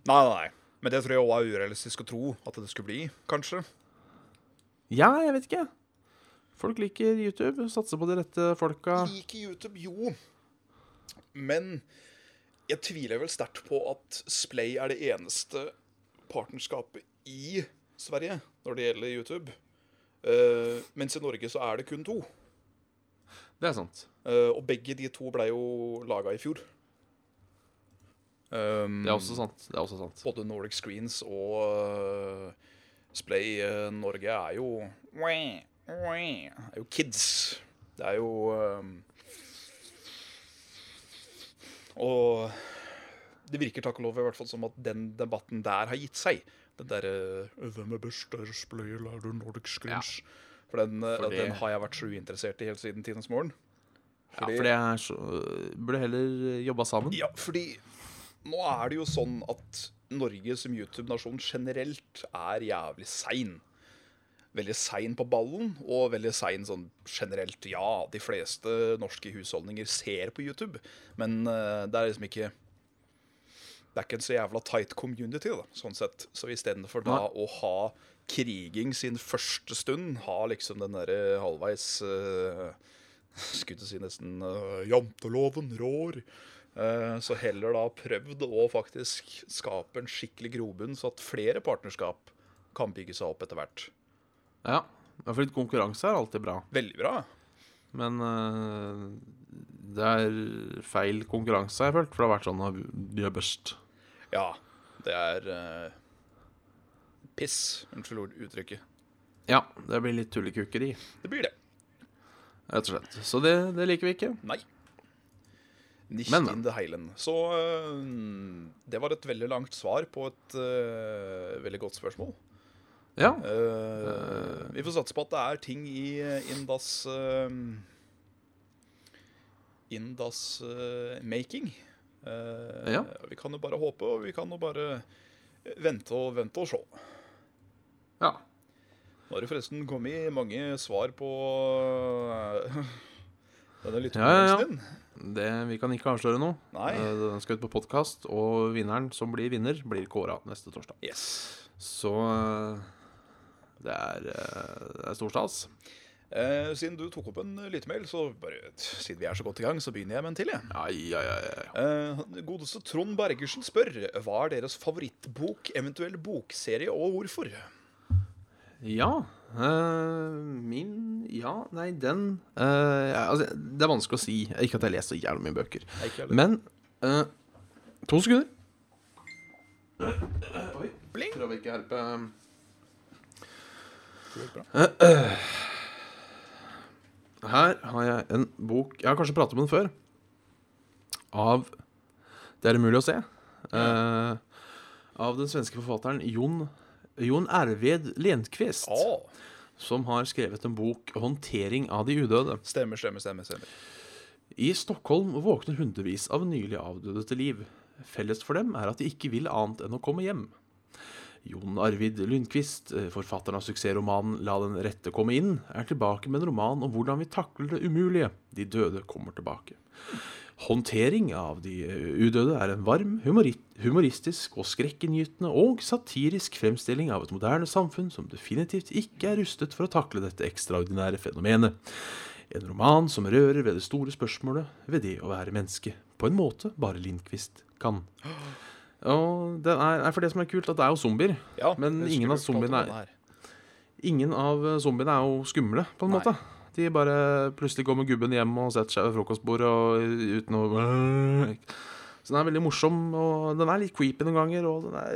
Nei, nei, nei. Men det tror jeg òg er urealistisk å tro at det skulle bli, kanskje. Ja, jeg vet ikke. Folk liker YouTube, satser på de rette folka. Liker YouTube, jo. Men jeg tviler vel sterkt på at Splay er det eneste partnerskapet i Sverige når det gjelder YouTube. Uh, mens i Norge så er det kun to. Det er sant. Uh, og begge de to ble jo laga i fjor. Um, Det er. Det er også sant. Både Nordic Screens og uh, Splay Norge er jo er jo kids. Det er jo um, Og det virker takk og lov i hvert fall som at den debatten der har gitt seg. Den derre 'Hvem er best? der spiller, er det Nordic Ja. For, den, uh, For den har jeg vært så uinteressert i helt siden tidenes morgen. Ja, for det er så Burde heller jobba sammen. Ja, fordi nå er det jo sånn at Norge som YouTube-nasjon generelt er jævlig sein. Veldig sein på ballen, og veldig sein sånn generelt. Ja, de fleste norske husholdninger ser på YouTube, men eh, det er liksom ikke Det er ikke en så jævla tight community, da, sånn sett. Så istedenfor da å ha kriging sin første stund, ha liksom den derre halvveis uh, [laughs] Skulle til å si nesten uh, janteloven rår. Eh, Så heller da prøvd å faktisk skape en skikkelig grobunn, så at flere partnerskap kan bygge seg opp etter hvert. Ja. for litt konkurranse er alltid bra. Veldig bra. Men det er feil konkurranse, har jeg følt. For det har vært sånn at de er best. Ja, det er uh, piss. Unnskyld uttrykket. Ja, det blir litt tullekukkeri, Det blir det. rett og slett. Så det, det liker vi ikke. Nei. Nicht Men- in the heilen. Så uh, det var et veldig langt svar på et uh, veldig godt spørsmål. Ja. Uh, vi får satse på at det er ting i Indas Indas making. Eh, Ja. Vi kan jo bare håpe, og vi kan jo bare vente og vente og se. ja. Nå har det forresten kommet mange svar på eh, [laughs] denne Ja, ja, din. Det, vi kan ikke avsløre noe. Nei. Eh, Den skal ut på podkast, og vinneren som blir vinner, blir kåra neste torsdag. Yes. Så det er, det er stor stas. Eh, siden du tok opp en lyttemail, så bare, siden vi er så godt i gang, så begynner jeg med en til. jeg. Ja, ja, ja, ja. Eh, godeste Trond Bergersen spør hva er deres favorittbok, eventuell bokserie, og hvorfor? Ja. øh, min Ja, nei, den øh, ja, altså, Det er vanskelig å si. Ikke at jeg leser så jævlig mye bøker. Nei, ikke heller. Men øh, To sekunder. Oi. Bling. Prøver ikke å herpe Det gikk bra. Her har jeg en bok Jeg har kanskje pratet om den før. Av Det er umulig å se. Uh, av den svenske forfatteren Jon, Jon Erved Lenqvist. Oh. Som har skrevet en bok 'Håndtering av de udøde'. stemmer, stemmer, stemmer. stemmer. I Stockholm våkner hundrevis av nylig avdøde til liv. Felles for dem er at de ikke vil annet enn å komme hjem. Jon Arvid Lundqvist, eh, forfatteren av suksessromanen 'La den rette komme inn', er tilbake med en roman om hvordan vi takler det umulige. De døde kommer tilbake. Håndtering av de eh, udøde er en varm, humoristisk og skrekkinngytende og satirisk fremstilling av et moderne samfunn som definitivt ikke er rustet for å takle dette ekstraordinære fenomenet. En roman som rører ved det store spørsmålet ved det å være menneske, på en måte bare Lindqvist kan. Og det er, for det som er kult, at det er jo zombier. Ja, Men ingen av zombiene er- Ingen av eh, zombiene er jo skumle, på en Nei. måte. De bare plutselig går med gubben hjem og setter seg ved frokostbordet og uten å Så den er veldig morsom, og den er litt creepy noen ganger, og den er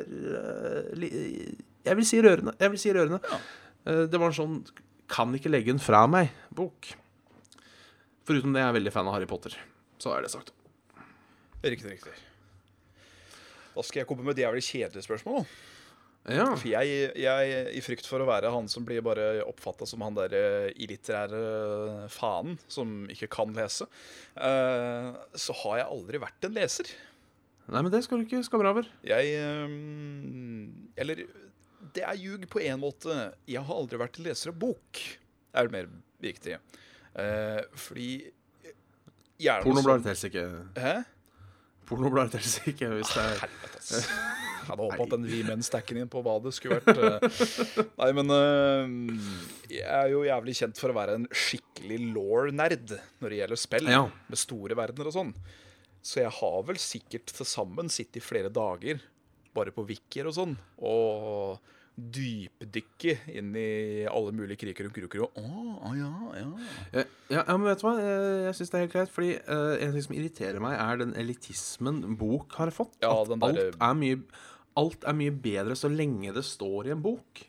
eh, Jeg vil si rørende. Jeg vil si rørende. Ja. Eh, det var en sånn Kan ikke legge den fra meg-bok. Foruten det er jeg veldig fan av Harry Potter. Så er det sagt. Riktig, riktig. Da skal jeg komme med et jævlig kjedelig spørsmål. Ja. For jeg, jeg, i frykt for å være han som blir bare oppfatta som han der eh, illitterære faen som ikke kan lese, uh, så har jeg aldri vært en leser. Nei, men det skal du ikke skamme over. Jeg um, Eller det er ljug på én måte. Jeg har aldri vært en leser av bok, er det mer viktig. Uh, fordi gjerne det helst ikke. Hæ? Pornobladet teller ikke hvis det er Helvete, ass. Jeg hadde håpet at den V-men-stacken din på badet skulle vært eh, [laughs] Nei, men eh, jeg er jo jævlig kjent for å være en skikkelig law-nerd når det gjelder spill. Ja. Med store verdener og sånn. Så jeg har vel sikkert til sammen sittet i flere dager bare på wikier og sånn, og dypdykke inn i alle mulige kriker og kruker og Å, ja, ja. Ja, ja, men vet du hva? Jeg, jeg syns det er helt greit. Fordi uh, en ting som irriterer meg, er den elitismen bok har fått. Ja, at derre- alt, er mye, alt er mye bedre så lenge det står i en bok.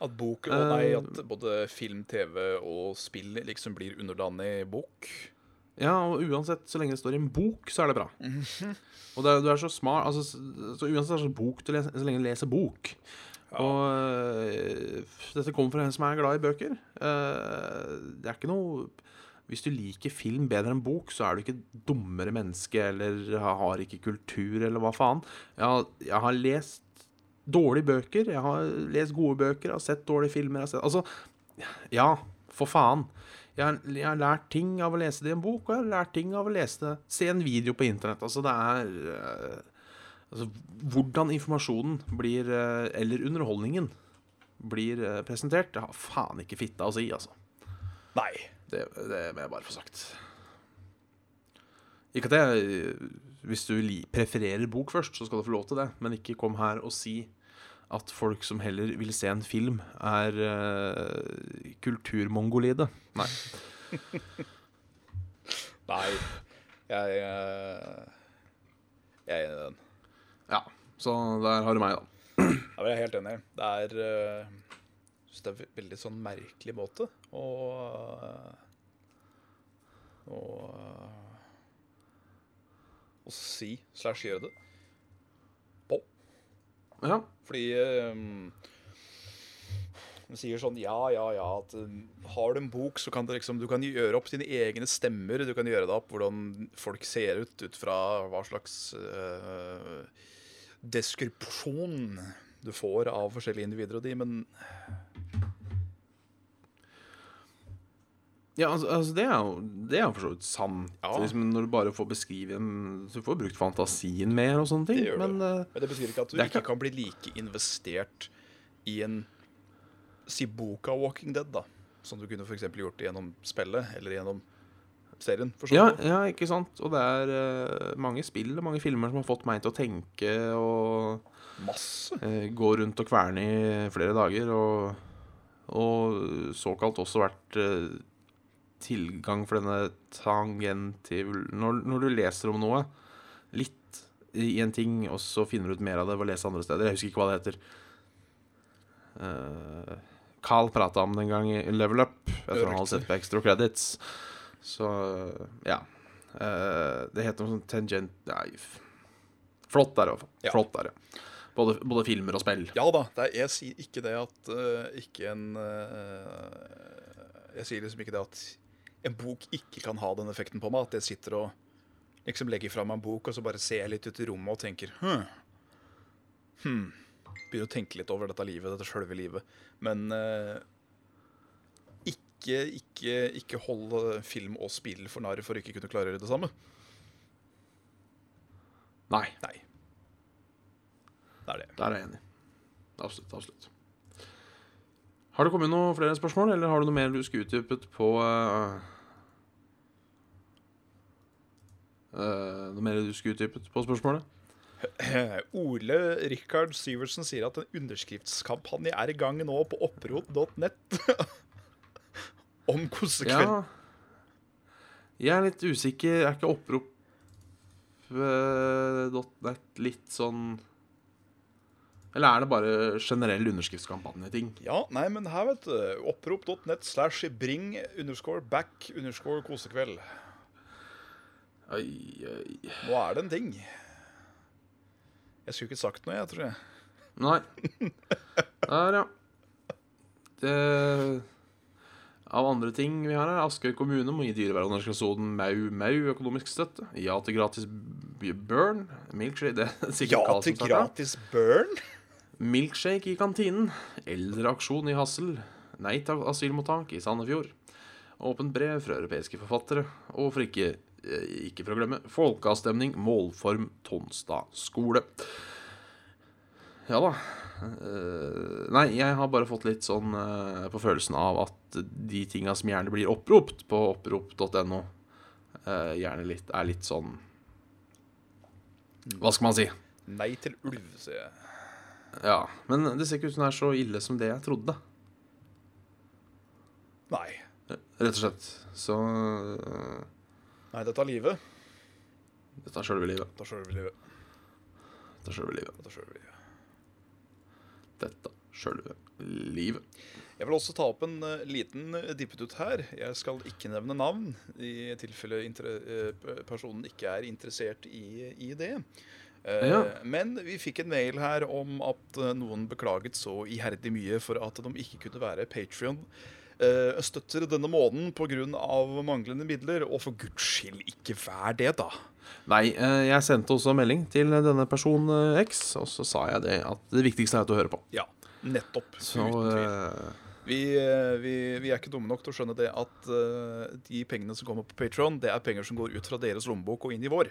At bok og nei, at både film, TV og spill liksom blir underdanig bok. Ja, og uansett, så lenge det står i en bok, så er det bra. Og det, du er så smart altså, så, uansett er det så bok du leser, så lenge du leser bok. Og øh, dette kommer fra en som er glad i bøker. Eh, det er ikke noe Hvis du liker film bedre enn bok, så er du ikke dummere menneske eller har ikke kultur eller hva faen. Jeg har, jeg har lest dårlige bøker, jeg har lest gode bøker, jeg har sett dårlige filmer. Sett, altså, ja, for faen. Jeg har, jeg har lært ting av å lese det i en bok, og jeg har lært ting av å lese det, se en video på internett. Altså, det er øh, Altså, hvordan informasjonen blir, øh, eller underholdningen, blir øh, presentert, det har faen ikke fitta å si, altså. Nei. Det, det må jeg bare få sagt. Ikke at jeg Hvis du prefererer bok først, så skal du få lov til det, men ikke kom her og si at folk som heller vil se en film, er uh, kulturmongolide. Nei. [laughs] Nei. Jeg eh, Jeg er enig i den. Ja, så der har du meg, da. Ja, jeg er helt enig. Det er uh, det er en veldig sånn merkelig måte å å å si slash gjøre det på. Ja. Fordi um, de sier sånn ja, ja, ja at eh, Har du en bok, så kan du liksom Du kan gjøre opp dine egne stemmer. Du kan gjøre det opp hvordan folk ser ut ut fra hva slags uh, deskripsjon du får av forskjellige individer og de, men Ja, altså, altså det er jo Det er for så vidt sant. Ja. Liksom, når du bare får beskrive Så du får brukt fantasien mer og sånne ting. Det men du. eh, Men det betyr ikke at du ikke kan... kan bli like investert i en Si boka Walking Dead, da. Som du kunne for gjort gjennom spillet, eller gjennom serien. Ja, ja, ikke sant. Og det er uh, mange spill og mange filmer som har fått meg til å tenke og Masse. Uh, gå rundt og kverne i flere dager. Og, og såkalt også vært uh, tilgang for denne tangentiv... Når, når du leser om noe litt i en ting, og så finner du ut mer av det ved å lese andre steder. Jeg husker ikke hva det heter. Uh, Carl prata om det en gang i Level Up. Jeg tror han hadde sett på extra credits. Så ja. Eh, det heter noe sånn tangent... Nei, flott der, i hvert fall. Ja. Flott er det. Både, både filmer og spill. Ja da, det er, jeg sier ikke det at uh, ikke en uh, Jeg sier liksom ikke det at en bok ikke kan ha den effekten på meg. At jeg sitter og liksom legger fra meg en bok, og så bare ser jeg litt ut i rommet og tenker hm. hm. Begynner å tenke litt over dette livet, dette sjølve livet. Men eh, ikke, ikke, ikke hold film og spill for narr for å ikke kunne klare å gjøre det samme. Nei, Nei. Det er det. der er jeg enig. Absolutt. absolutt. Har det kommet noen flere spørsmål, eller har du noe mer du skulle utdypet på uh, eh, Noe mer du skulle utdypet på spørsmålet? [laughs] Ole Rikard Syversen sier at en underskriftskampanje er i gang nå på opprot.nett [laughs] om kosekveld. Ja. Jeg er litt usikker. Er ikke opprop.net eh, litt sånn Eller er det bare generell underskriftskampanjeting? Ja, nei, men her, vet du. Opprop.net slash bring underscore back underscore kosekveld. Oi, oi. Nå er det en ting. Jeg skulle ikke sagt noe, jeg, tror jeg. Nei. Der, ja. Det Av andre ting vi har her, Askøy kommune må gi dyrevernorganisasjonen Mau Mau økonomisk støtte. Ja til gratis burn. Milkshake Det er sikkert Ja til gratis burn. Milkshake i kantinen. Eldreaksjon i Hassel. Nei til asylmottak i Sandefjord. Åpent brev fra europeiske forfattere. Og for ikke, eh, ikke for å glemme, folkeavstemning, målform, Tonstad skole. Ja da. Eh, nei, jeg har bare fått litt sånn eh, på følelsen av at de tinga som gjerne blir oppropt på opprop.no, eh, gjerne litt, er litt sånn Hva skal man si? Nei til ulv, sier jeg. Ja, Men det ser ikke ut som det er så ille som det jeg trodde. Nei. Rett og slett. Så Nei, dette er livet. Dette er sjølve livet. Dette er sjølve livet. Dette er sjølve livet. Dette er sjølve livet. Dette sjølve livet. Jeg vil også ta opp en uh, liten uh, dippetut her. Jeg skal ikke nevne navn, i tilfelle eh, personen ikke er interessert i, i det. Uh, Ja. Men vi fikk en mail her om at eh, noen beklaget så iherdig mye for at de ikke kunne være Patrion. Støtter denne måneden pga. manglende midler, og for guds skyld, ikke vær det, da. Nei, øh, jeg sendte også melding til denne person øh, X, og så sa jeg det at det viktigste er at du hører på. Ja, nettopp. Så uten tvil. Vi, eh, vi, vi er ikke dumme nok til å skjønne det at uh, de pengene som kommer på Patron, det er penger som går ut fra deres lommebok og inn i vår.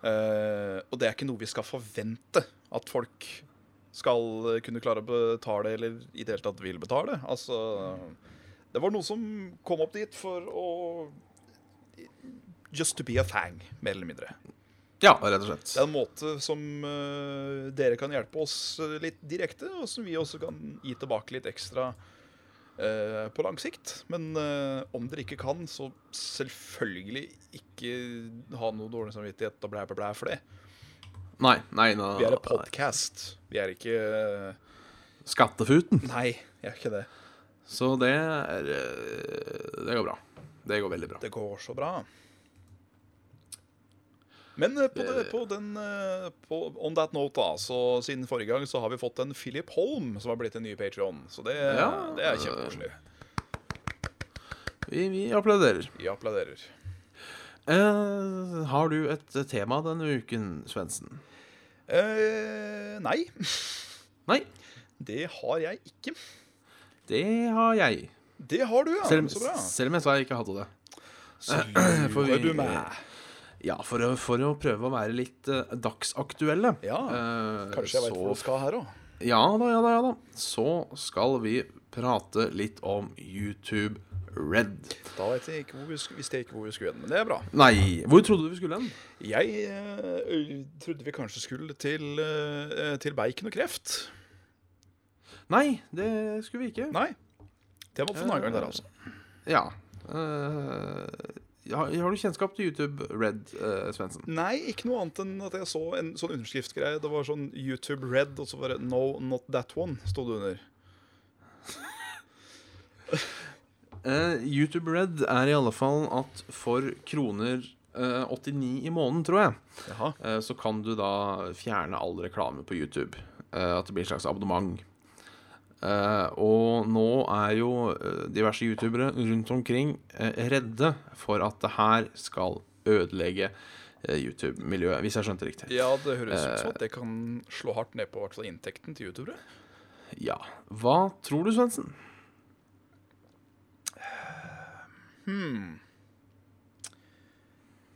Uh, og det er ikke noe vi skal forvente at folk skal eh, kunne klare å betale, eller i det hele tatt vil betale. Altså Det var noe som kom opp dit for å Just to be a fang, mer eller mindre. ja, rett og slett. Det er en måte som uh, dere kan hjelpe oss eh, litt direkte, og som vi også kan gi tilbake litt ekstra uh, på lang sikt. Men uh, om dere ikke kan, så selvfølgelig ikke ha noe dårlig samvittighet og blæ, blæ, blæ for det. Nei, nei, nei, Vi er en podkast. Vi er ikke Skattefuten. Nei, jeg er ikke det. Så det er øh, Det går bra. Det går veldig bra. Det går så bra. Men eh, på, det, på den eh, på, On that note, da, så siden forrige gang så har vi fått en Philip Holm som har blitt en ny Patreon Så det, Ja, det er kjempekoselig. Vi, vi applauderer. Vi applauderer. Eh, har du et tema denne uken, Svendsen? Eh, nei, Nei, det har jeg ikke. Det har jeg. Det har du, ja. Selv, så bra. selv om jeg sa jeg ikke hadde det. Så [clears throat] lurer du meg. Ja, for å, for å prøve å være litt uh, dagsaktuelle. Ja, uh, Kanskje jeg veit hvor du skal her òg. Ja da, ja da, ja da. Så skal vi prate litt om YouTube Red. Da vet jeg ikke hvor vi, visste jeg ikke hvor vi skulle hen, men det er bra. Nei, hvor trodde du vi skulle hen? Jeg uh, trodde vi kanskje skulle til, til bacon og kreft. Nei, det skulle vi ikke. Nei. Det var for en annen gang der, altså. Ja. Uh, har, har du kjennskap til YouTube Red, uh, Svendsen? Nei, ikke noe annet enn at jeg så en sånn underskriftgreie. Det var sånn YouTube Red, og så var det No, not that one, sto det under. [laughs] Eh, YouTube Red er i alle fall at for kroner eh, 89 i måneden, tror jeg, Jaha. eh, så kan du da fjerne all reklame på YouTube. Eh, at det blir et slags abonnement. Eh, og nå er jo eh, diverse youtubere rundt omkring eh, redde for at det her skal ødelegge YouTube-miljøet, hvis jeg skjønte riktig. Ja, det høres ut som at det kan slå hardt ned på hvert fall inntekten til youtubere. Ja. Hva tror du, Svendsen?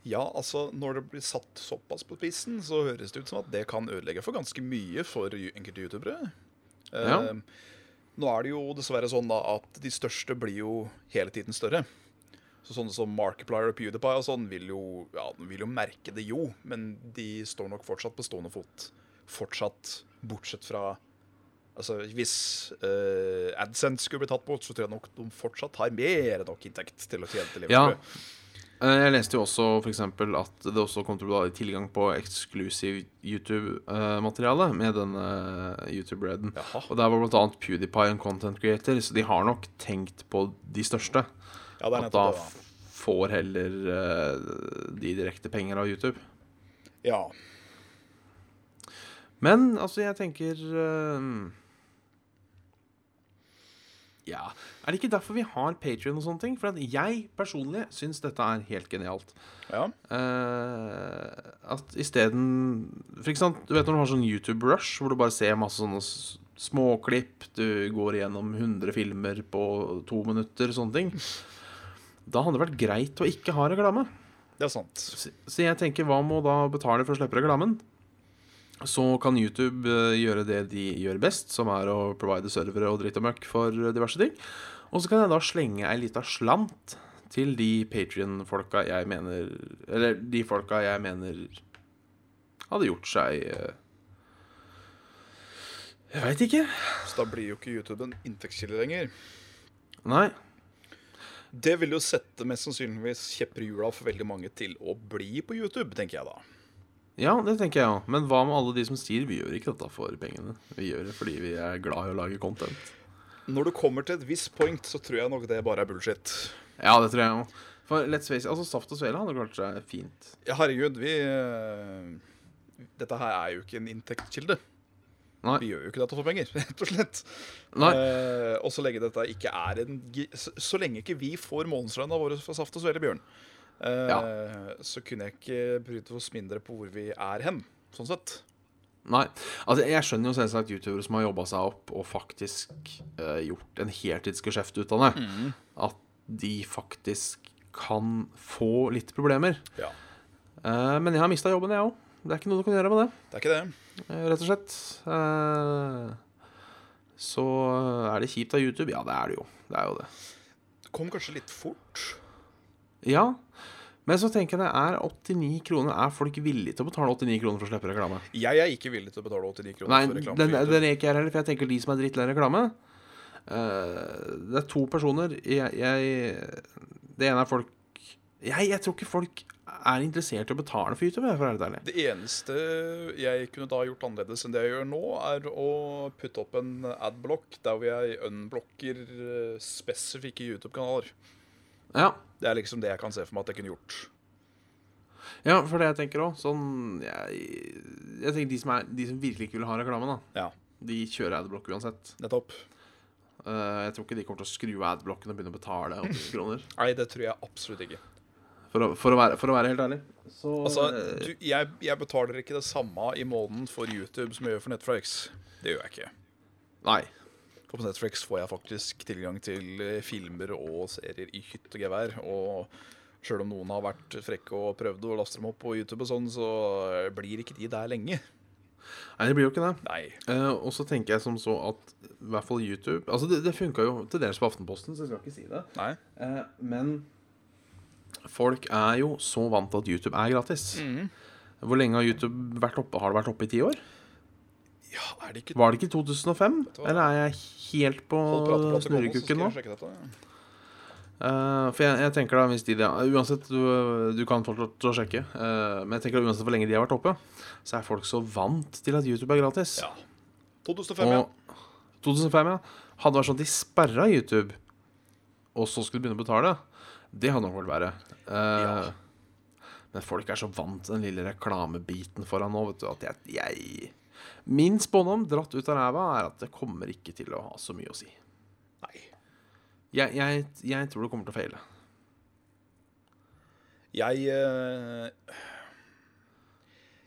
Ja, altså, når det blir satt såpass på spissen, så høres det ut som at det kan ødelegge for ganske mye for enkelte youtubere. Ja. Nå er det jo dessverre sånn da at de største blir jo hele tiden større. Så sånne som Markiplier og PewDiePie og sånn vil jo, ja, vil jo merke det jo, men de står nok fortsatt på stående fot. Fortsatt, bortsett fra Altså, Hvis uh, AdSense skulle bli tatt bort, så tror jeg nok de fortsatt har mer enn nok inntekt til å tjene til Ja. Eh, Jeg leste jo også eksempel at det også kom til å bli tilgang på eksklusiv YouTube-materiale med denne YouTube-reden. Og der var annet PewDiePie en content creator, så de har nok tenkt på de største. Ja, At da det, får heller eh, de direkte penger av YouTube. Ja. Men altså, jeg tenker eh, Ja. Er det ikke derfor vi har Patrion og sånne ting? For jeg personlig syns dette er helt genialt. ja. Uh, at isteden For eksempel, du vet når du har sånn YouTube Rush, hvor du bare ser masse sånne småklipp, du går gjennom 100 filmer på to minutter, sånne ting. Da hadde det vært greit å ikke ha reklame. Det er sant. Så så jeg tenker, hva må da betale for å slippe reklamen? Så kan YouTube eh, gjøre det de gjør best, som er å provide servere og dritt og møkk for eh, diverse ting. Og så kan jeg da slenge ei lita slant til de Patrion-folka jeg mener Eller de folka jeg mener hadde gjort seg eh, Jeg veit ikke. Så da blir jo ikke YouTube en inntektskilde lenger. Nei. Det vil jo sette mest sannsynligvis kjepper i hjula for veldig mange til å bli på YouTube, tenker jeg da. Ja, det tenker jeg òg. Men hva med alle de som sier vi gjør ikke dette for pengene? Vi gjør det fordi vi er glad i å lage content. Når du kommer til et visst point, så tror jeg nok det bare er bullshit. Ja, det tror jeg òg. For let's face altså Saft og Svele hadde klart seg fint. Ja, herregud, vi eh, Dette her er jo ikke en inntektskilde. Nei. Vi gjør jo ikke dette for penger, [laughs] rett og slett. Nei. Eh, og så lenge dette ikke er en Så, så lenge ikke vi får månedslønna vår for Saft og Svele, Bjørn, eh, så kunne jeg ikke brydd oss mindre på hvor vi er hen, sånn sett. Nei. Altså, jeg skjønner jo selvsagt youtubere som har jobba seg opp og faktisk eh, gjort en heltidsgeskjeft ut av det. At de faktisk kan få litt problemer. Ja. Eh, men jeg har mista jobben, jeg òg. Det er ikke noe du kan gjøre med det. Det er ikke det. eh, rett og slett. Eh, så er det kjipt av YouTube? Ja, det er det jo. Det er jo det. Det kom kanskje litt fort. Ja. Men så tenker jeg det er 89 kroner. Er folk villige til å betale 89 kroner for å slippe reklame? Jeg er ikke villig til å betale 89 kroner Nei, for reklame. den, den er ikke jeg heller, for jeg tenker de som er drittlei reklame uh, Det er to personer. Jeg, jeg Det ene er folk jeg, jeg tror ikke folk er interessert i å betale for YouTube, for ærlig. Det eneste jeg kunne da gjort annerledes enn det jeg gjør nå, er å putte opp en adblock der hvor jeg unblokker eh, spesifikke YouTube-kanaler. Ja, Det er liksom det jeg kan se for meg at jeg kunne gjort. ja for det jeg tenker òg. Sånn jeg, jeg tenker de som, er, de som virkelig ikke vil ha reklame, da, Ja, de kjører adblock uansett. nettopp. Uh, jeg tror ikke de kommer til å skru av adblocken og begynne å betale 80 kroner. Nei, det tror jeg absolutt ikke. For å, for å, være, for å være helt ærlig. Så Altså, eh, du, jeg, jeg betaler ikke det samme i måneden for YouTube som jeg gjør for Netflix. Det gjør jeg ikke. Nei. For på Netflix får jeg faktisk tilgang til eh, filmer og serier i hytt og gevær. Og sjøl om noen har vært frekke og prøvd å laste dem opp på YouTube, og sånn, så blir ikke de der lenge. Nei, det blir jo ikke det. Nei. Eh, og så tenker jeg som så at i hvert fall YouTube Altså, det, det funka jo til dels på Aftenposten, så jeg skal ikke si det. Nei. Eh, men folk er jo så vant til at YouTube er gratis. Mhm. Hvor lenge har YouTube vært oppe? Har det vært oppe i ti år? Ja, er det ikke Var det ikke 2005? du? Eller er jeg helt på snurrekukken nå? dette. Eh, for jeg, jeg tenker da, hvis de Uansett, du, du kan å sjekke. Uh, men jeg tenker da, uansett hvor lenge de har vært oppe, så er folk så vant til at YouTube er gratis. Ja. 2005, ja. 2005, ja. Hadde det vært sånn at de sperra YouTube, og så skulle de begynne å betale, det hadde nok vært verre. Uh, Ja. Men folk er så vant til den lille reklamebiten foran nå, vet du, at jeg, jeg Min spådom, dratt ut av ræva, er at det kommer ikke til å ha så mye å si. Nei. Jeg, jeg, jeg tror det kommer til å feile. Jeg eh,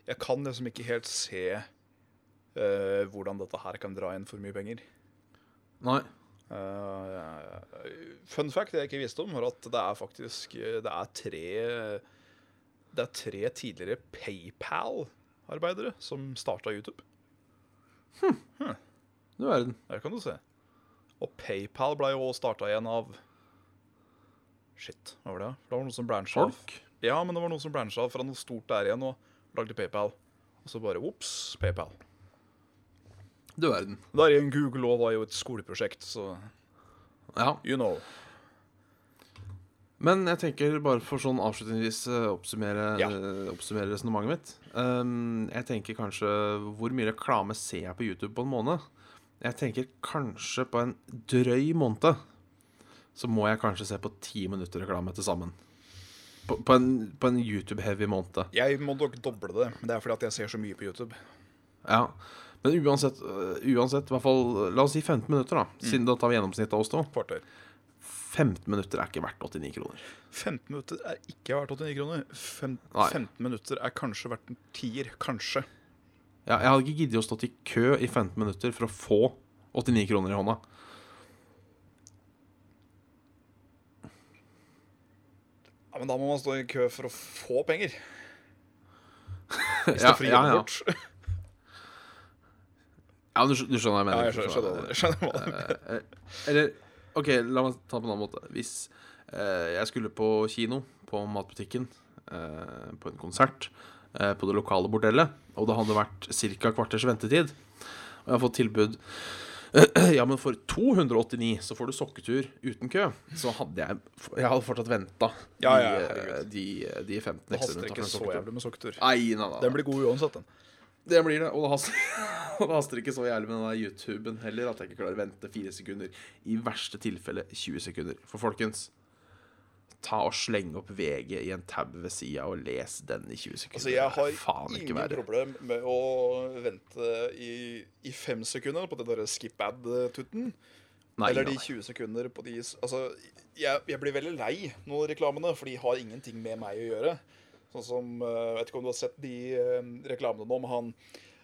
Jeg kan liksom ikke helt se uh, hvordan dette her kan dra inn for mye penger. Nei. Uh, fun fact jeg ikke visste om, var at det er faktisk Det er tre Det er tre tidligere PayPal-arbeidere som starta YouTube. Du verden. Der kan du se. Og PayPal ble jo starta igjen av Shit, hva var det? Det var noe som bransja av. Ja, men det var noe som brancha av fra noe stort der igjen og lagde PayPal. Og så bare ops, PayPal. Du verden. Der igjen Google òg var jo et skoleprosjekt, så Ja. you know. Men jeg tenker bare for sånn avslutningsvis eh, oppsummere, Ja. eh, oppsummere resonnementet mitt. Um, jeg tenker kanskje Hvor mye reklame ser jeg på YouTube på en måned? Jeg tenker kanskje på en drøy måned så må jeg kanskje se på ti minutter reklame til sammen. På, på en, på en YouTube-heavy måned. Jeg må nok doble det, men det er fordi at jeg ser så mye på YouTube. Ja. Men uansett, øh, uansett, hvert fall La oss si 15 minutter, da. Siden da tar vi gjennomsnittet av oss to. Kvarter. 15 minutter er ikke verdt 89 kroner. 15 minutter er ikke verdt 89 kroner. Fem, 15 minutter er kanskje verdt en tier. Kanskje. Ja, jeg hadde ikke giddet å stått i kø i 15 minutter for å få 89 kroner i hånda. Ja, Men da må man stå i kø for å få penger. [laughs] Ja, det gi ja, ja. bort. [laughs] ja du, du skjønner hva jeg mener. Ja, jeg skjønner, skjønner skjønner, skjønner hva du mener. mener. Eh, Eller OK, la meg ta det på en annen måte. Hvis eh, jeg skulle på kino, på matbutikken, eh, på en konsert, eh, på det lokale bordellet, og det hadde vært ca. kvarters ventetid, Og jeg har fått tilbud [clears throat] Ja, men for 289 så får du sokketur uten kø. Så hadde jeg Jeg hadde fortsatt venta Ja, ja, de, de, de 15 Det ekstra haster minuttene ikke for en så jævlig med sokketur. Nei, nei, nei. Den blir god uansett, den. Det blir det. Og det haster, [laughs] og det haster ikke så jævlig med den der YouTuben heller at jeg ikke klarer å vente fire sekunder. I verste tilfelle 20 sekunder. For folkens, ta og sleng opp VG i en tab ved sida og les den i 20 sekunder. Altså, jeg har faen ikke ingen verre. problem med å vente i, i fem sekunder på den derre skip ad-tutten. Eller de 20 sekunder på de Altså, jeg, jeg blir veldig lei noen reklamene, for de har ingenting med meg å gjøre. Sånn som eh, Jeg vet ikke om du har sett de eh, reklamene nå men han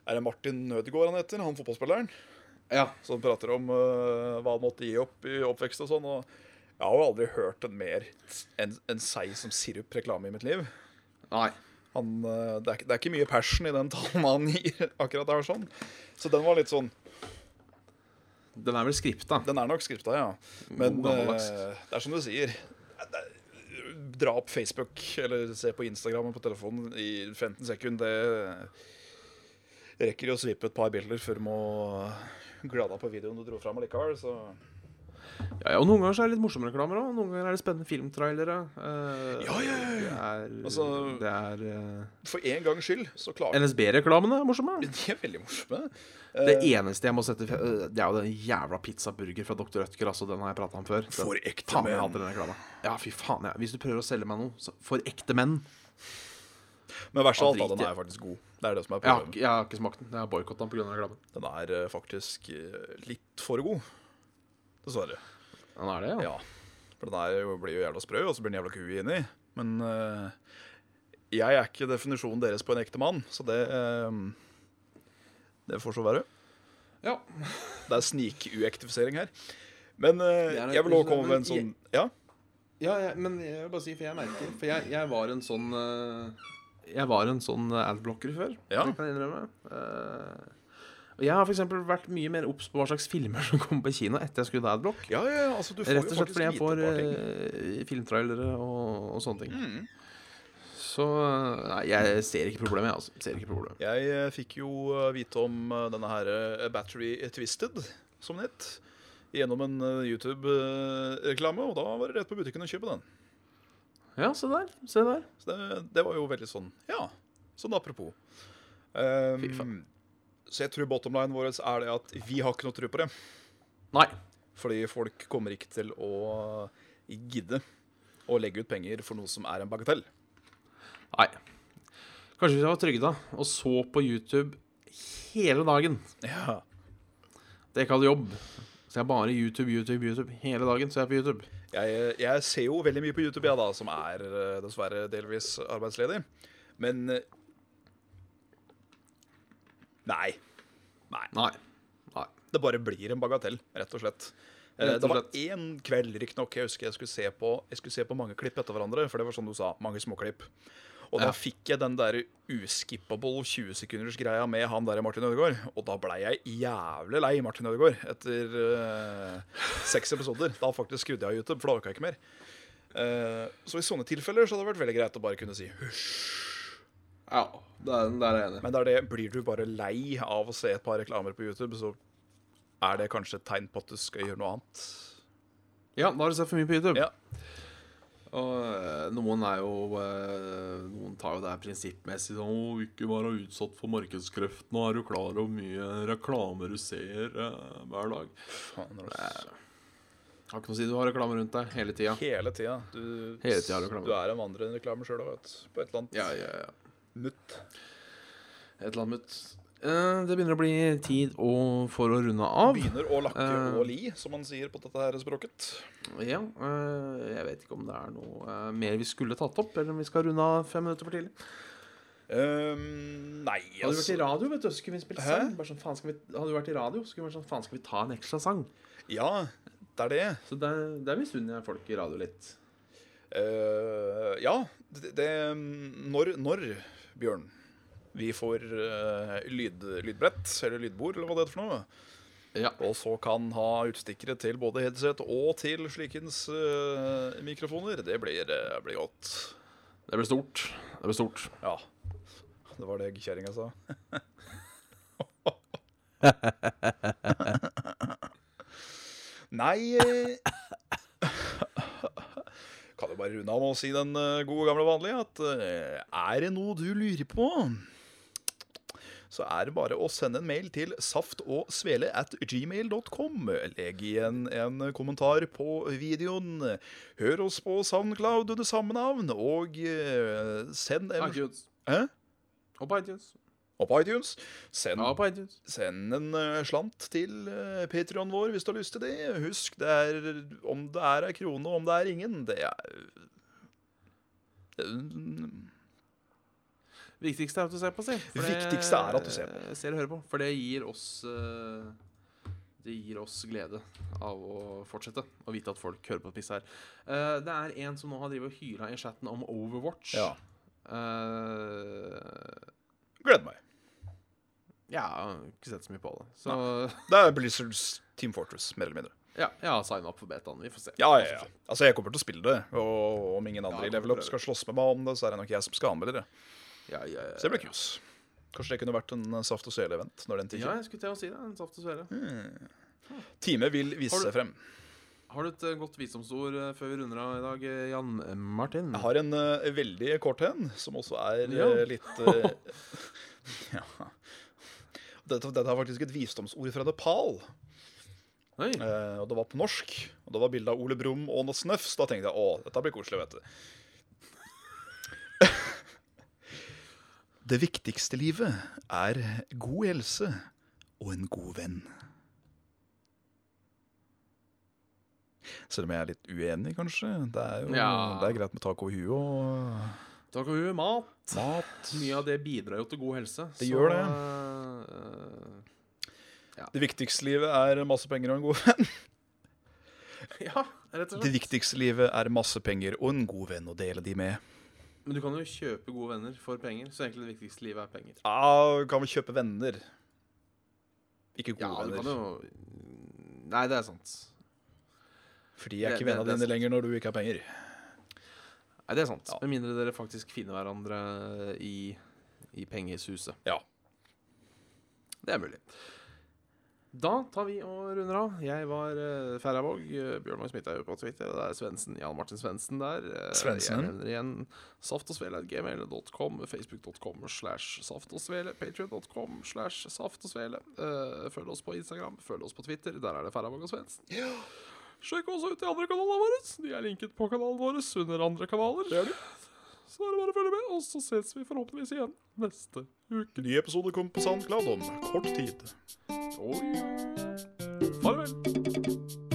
Er det Martin Nødegaard han heter? Han fotballspilleren? Ja. Som prater om uh, hva han måtte gi opp i oppvekst og sånn. Og jeg har jo aldri hørt en mer en, en seig som sirup-reklame i mitt liv. Nei. Han, uh, det, er, det er ikke mye passion i den talen han gir [laughs] akkurat der. sånn Så den var litt sånn Den er vel skripta. Den er nok skripta, ja. Men uh, det er som du sier. Det er- Dra opp Facebook eller se på Instagram på telefonen i 15 sekunder. Det rekker jo å svippe et par bilder før du må glade deg på videoen du dro fram allikevel. Så Ja, ja, og noen ganger så er det litt morsomme reklamer òg. Noen ganger er det spennende filmtrailere. Uh, Ja, ja, ja, Det er, Altså- det er eh, for en gangs skyld så klarer NSB-reklamene er morsomme. [laughs] De er veldig morsomme. Det Eh, eneste jeg må sette Det er jo den jævla pizzaburger fra Dr. Rødtger. Altså, den har jeg prata om før. Den- For ekte menn. Ja, fy faen. Ja. Hvis du prøver å selge meg noe så, for ekte menn Men verst av alt, den er faktisk god. Det er det som er Jeg har, jeg har ikke smakt den. Jeg har boikotta den pga. reklamen. Den er faktisk litt for god. Dessverre. Den er det, ja. Ja. For den er blir jo jævla sprø, og så blir den jævla ku inni. Men uh, jeg er ikke definisjonen deres på en ekte mann, så det uh, Det får så være. ja. Det er snik-uektifisering her. Men uh, jeg vil òg komme med en sånn Ja? Ja, jeg, men jeg vil bare si, for jeg merker For jeg, jeg var en sånn Jeg var en sånn adblocker før. Ja. Det kan jeg innrømme. Eh, og jeg har eksempel vært mye mer obs på hva slags filmer som kommer på kino etter jeg skrudde adblock. Ja, ja, altså du får Rett og slett fordi jeg får eh, filmtrailere og, og sånne ting. Mm. Så nei, jeg ser ikke problemet, altså. Ser ikke problemet. Jeg eh, fikk jo eh, vite om denne her Battery Twisted, som den het, gjennom en YouTube-reklame, og da var det rett på butikken å kjøpe den. Ja, se der. Se der. Så det, det var jo veldig sånn Ja, sånn apropos. Um, Fy faen. Så jeg tror bottom line vår er det at vi har ikke noe tro på det. Nei. Fordi folk kommer ikke til å gidde å legge ut penger for noe som er en bagatell. Nei. Kanskje hvis jeg var trygda og så på YouTube hele dagen Ja. Det jeg hadde jobb. Så jeg bare YouTube, YouTube, YouTube. Hele dagen så jeg på YouTube. Jeg, jeg ser jo veldig mye på YouTube, jeg, da, som er eh, dessverre delvis arbeidsledig. Men eh, Nei. Nei. Nei. Nei. Det bare blir en bagatell, rett og slett. Eh, Rett og Det var én kveld, riktignok, jeg husker jeg skulle se på Jeg skulle se på mange klipp etter hverandre, for det var sånn du sa, mange småklipp. Og da Ja. fikk jeg den der uskippable 20 sekunders greia med han der Martin Ødegaard. Og da blei jeg jævlig lei Martin Ødegaard etter uh, seks episoder. Da faktisk skrudde jeg av YouTube, for da orka jeg ikke mer. Uh, så i sånne tilfeller så hadde det vært veldig greit å bare kunne si hysj. Ja, der, der er jeg enig. Men det er det, blir du bare lei av å se et par reklamer på YouTube, så er det kanskje et tegn på at du skal gjøre noe annet. Ja, da har du sett for mye på YouTube. Ja. Og eh, noen er jo eh, Noen tar jo det her prinsippmessig sånn Å, ikke være utsatt for markedskreftene. Er du klar over hvor mye reklame du ser eh, hver dag? Faen, jeg er- Har ikke noe å si. Du har reklame rundt deg hele tida. Hele tida. Du, Hele tida du er en vandrende reklame sjøl òg. På et eller annet Ja, ja, ja. Mutt. Et eller annet mutt. Eh, det begynner å bli tid å, for å runde av. Begynner å lakke Eh. og li, som man sier på dette her språket. Ja, eh, jeg vet ikke om det er noe eh, mer vi skulle tatt opp, eller om vi skal runde av fem minutter for tidlig. Um, nei, Hadde du vært i altså radio, vet du, så skulle vi spilt sang. Bare sånn, faen skal vi, hadde du vært i radio, så skulle vi vært sånn, faen skal vi ta en ekstra sang? Ja, det er det. Så der, der misunner jeg folk i radio litt. Uh, ja, det, det når, når, Bjørn, vi får uh, lyd, lydbrett, eller lydbord, eller hva det heter for noe, Ja. og så kan ha utstikkere til både headset og til slikens uh, mikrofoner, det blir, eh, blir godt. Det blir stort. Det blir stort. Ja, det var det kjerringa sa. [laughs] Nei Kan jo bare runde av med å si den eh, gode gamle vanlige at eh, er det noe du lurer på, så er det bare å sende en mail til saftogsvele at gmail.com. Legg igjen en kommentar på videoen. Hør oss på Soundcloud under samme navn, og eh, send en iTunes. Hæ? Og på iTunes. Og på iTunes. Send Ja, på iTunes. Send en eh, slant til uh, Patreon vår hvis du har lyst til det. Husk, det er, om det er ei krone, og om det er ingen, det er det- Viktigste er at du ser på, si. For Det viktigste er at du ser på. Ser og hører på. For det gir oss eh, Det gir oss glede av å fortsette å vite at folk hører på piss her. Eh, det er en som nå har drevet og hyla i chatten om Overwatch. Ja. Uh, Gleder meg. Ja, ikke sett så mye på det. Så [laughs] Det er Blizzards Team Fortress, mer eller mindre. ja, jeg har signa opp for betaen. Vi får se. Ja, ja, ja. Altså, jeg kommer til å spille det, og om ingen andre Ja, i Level Up skal slåss med meg om det, så er det nok jeg som skal anmelde det. Ja, ja, ja. Så det blir kos. Kanskje det kunne vært en eh, Saft og Svele-event når den tid Ja, jeg skulle til å si det. En saft og svele. Time vil vise seg frem. Har du et eh, godt visdomsord eh, før vi runder av i dag, Jan Martin? Jeg har en uh, veldig kort en, som også er Ja. litt uh, [laughs] [laughs] Ja. Dette, dette er faktisk et visdomsord fra Nepal. Oi. Eh, og det var på norsk. Og det var bilde av Ole Brumm og noe snøfs. Da tenkte jeg å, dette blir koselig, vet du. Det viktigste livet er god helse og en god venn. Selv om jeg er litt uenig, kanskje. Det er jo Ja. det er greit med tak over huet og Takk over huet. Mat. mat. Mye av det bidrar jo til god helse. Det så, gjør det. Eh, Det viktigste livet er masse penger og en god venn. [laughs] ja, rett og slett. Det viktigste livet er masse penger og en god venn å dele de med. Men du kan jo kjøpe gode venner for penger, så egentlig det viktigste livet er penger. Ja, du kan vel kjøpe venner? Ikke gode Ja, du kan venner. jo Nei, det er sant. Fordi jeg er Det- ikke venn av dine lenger når du ikke har penger. Nei, det er sant. Ja. Med mindre dere faktisk finner hverandre i, i pengeshuset. Ja. Det er mulig. Da tar vi og runder av. Jeg var uh, Færøyvåg. Uh, Bjørn Magnus Midthaug på Twitter. Det er Svendsen. Jan Martin Svendsen der. Uh, Svendsen. Jeg nevner igjen saft og svele gmail.com, facebook.com slash saft og svele, patriot.com slash saft og svele. Eh, følg oss på Instagram, følg oss på Twitter. Der er det Færøyvåg og Svendsen. Sjekk også ut de andre kanalene våre. De er linket på kanalen vår under andre kanaler. Så er det bare å følge med, og så ses vi forhåpentligvis igjen neste uke. Ny episode kommer på SoundCloud om kort tid. Oi. Farvel.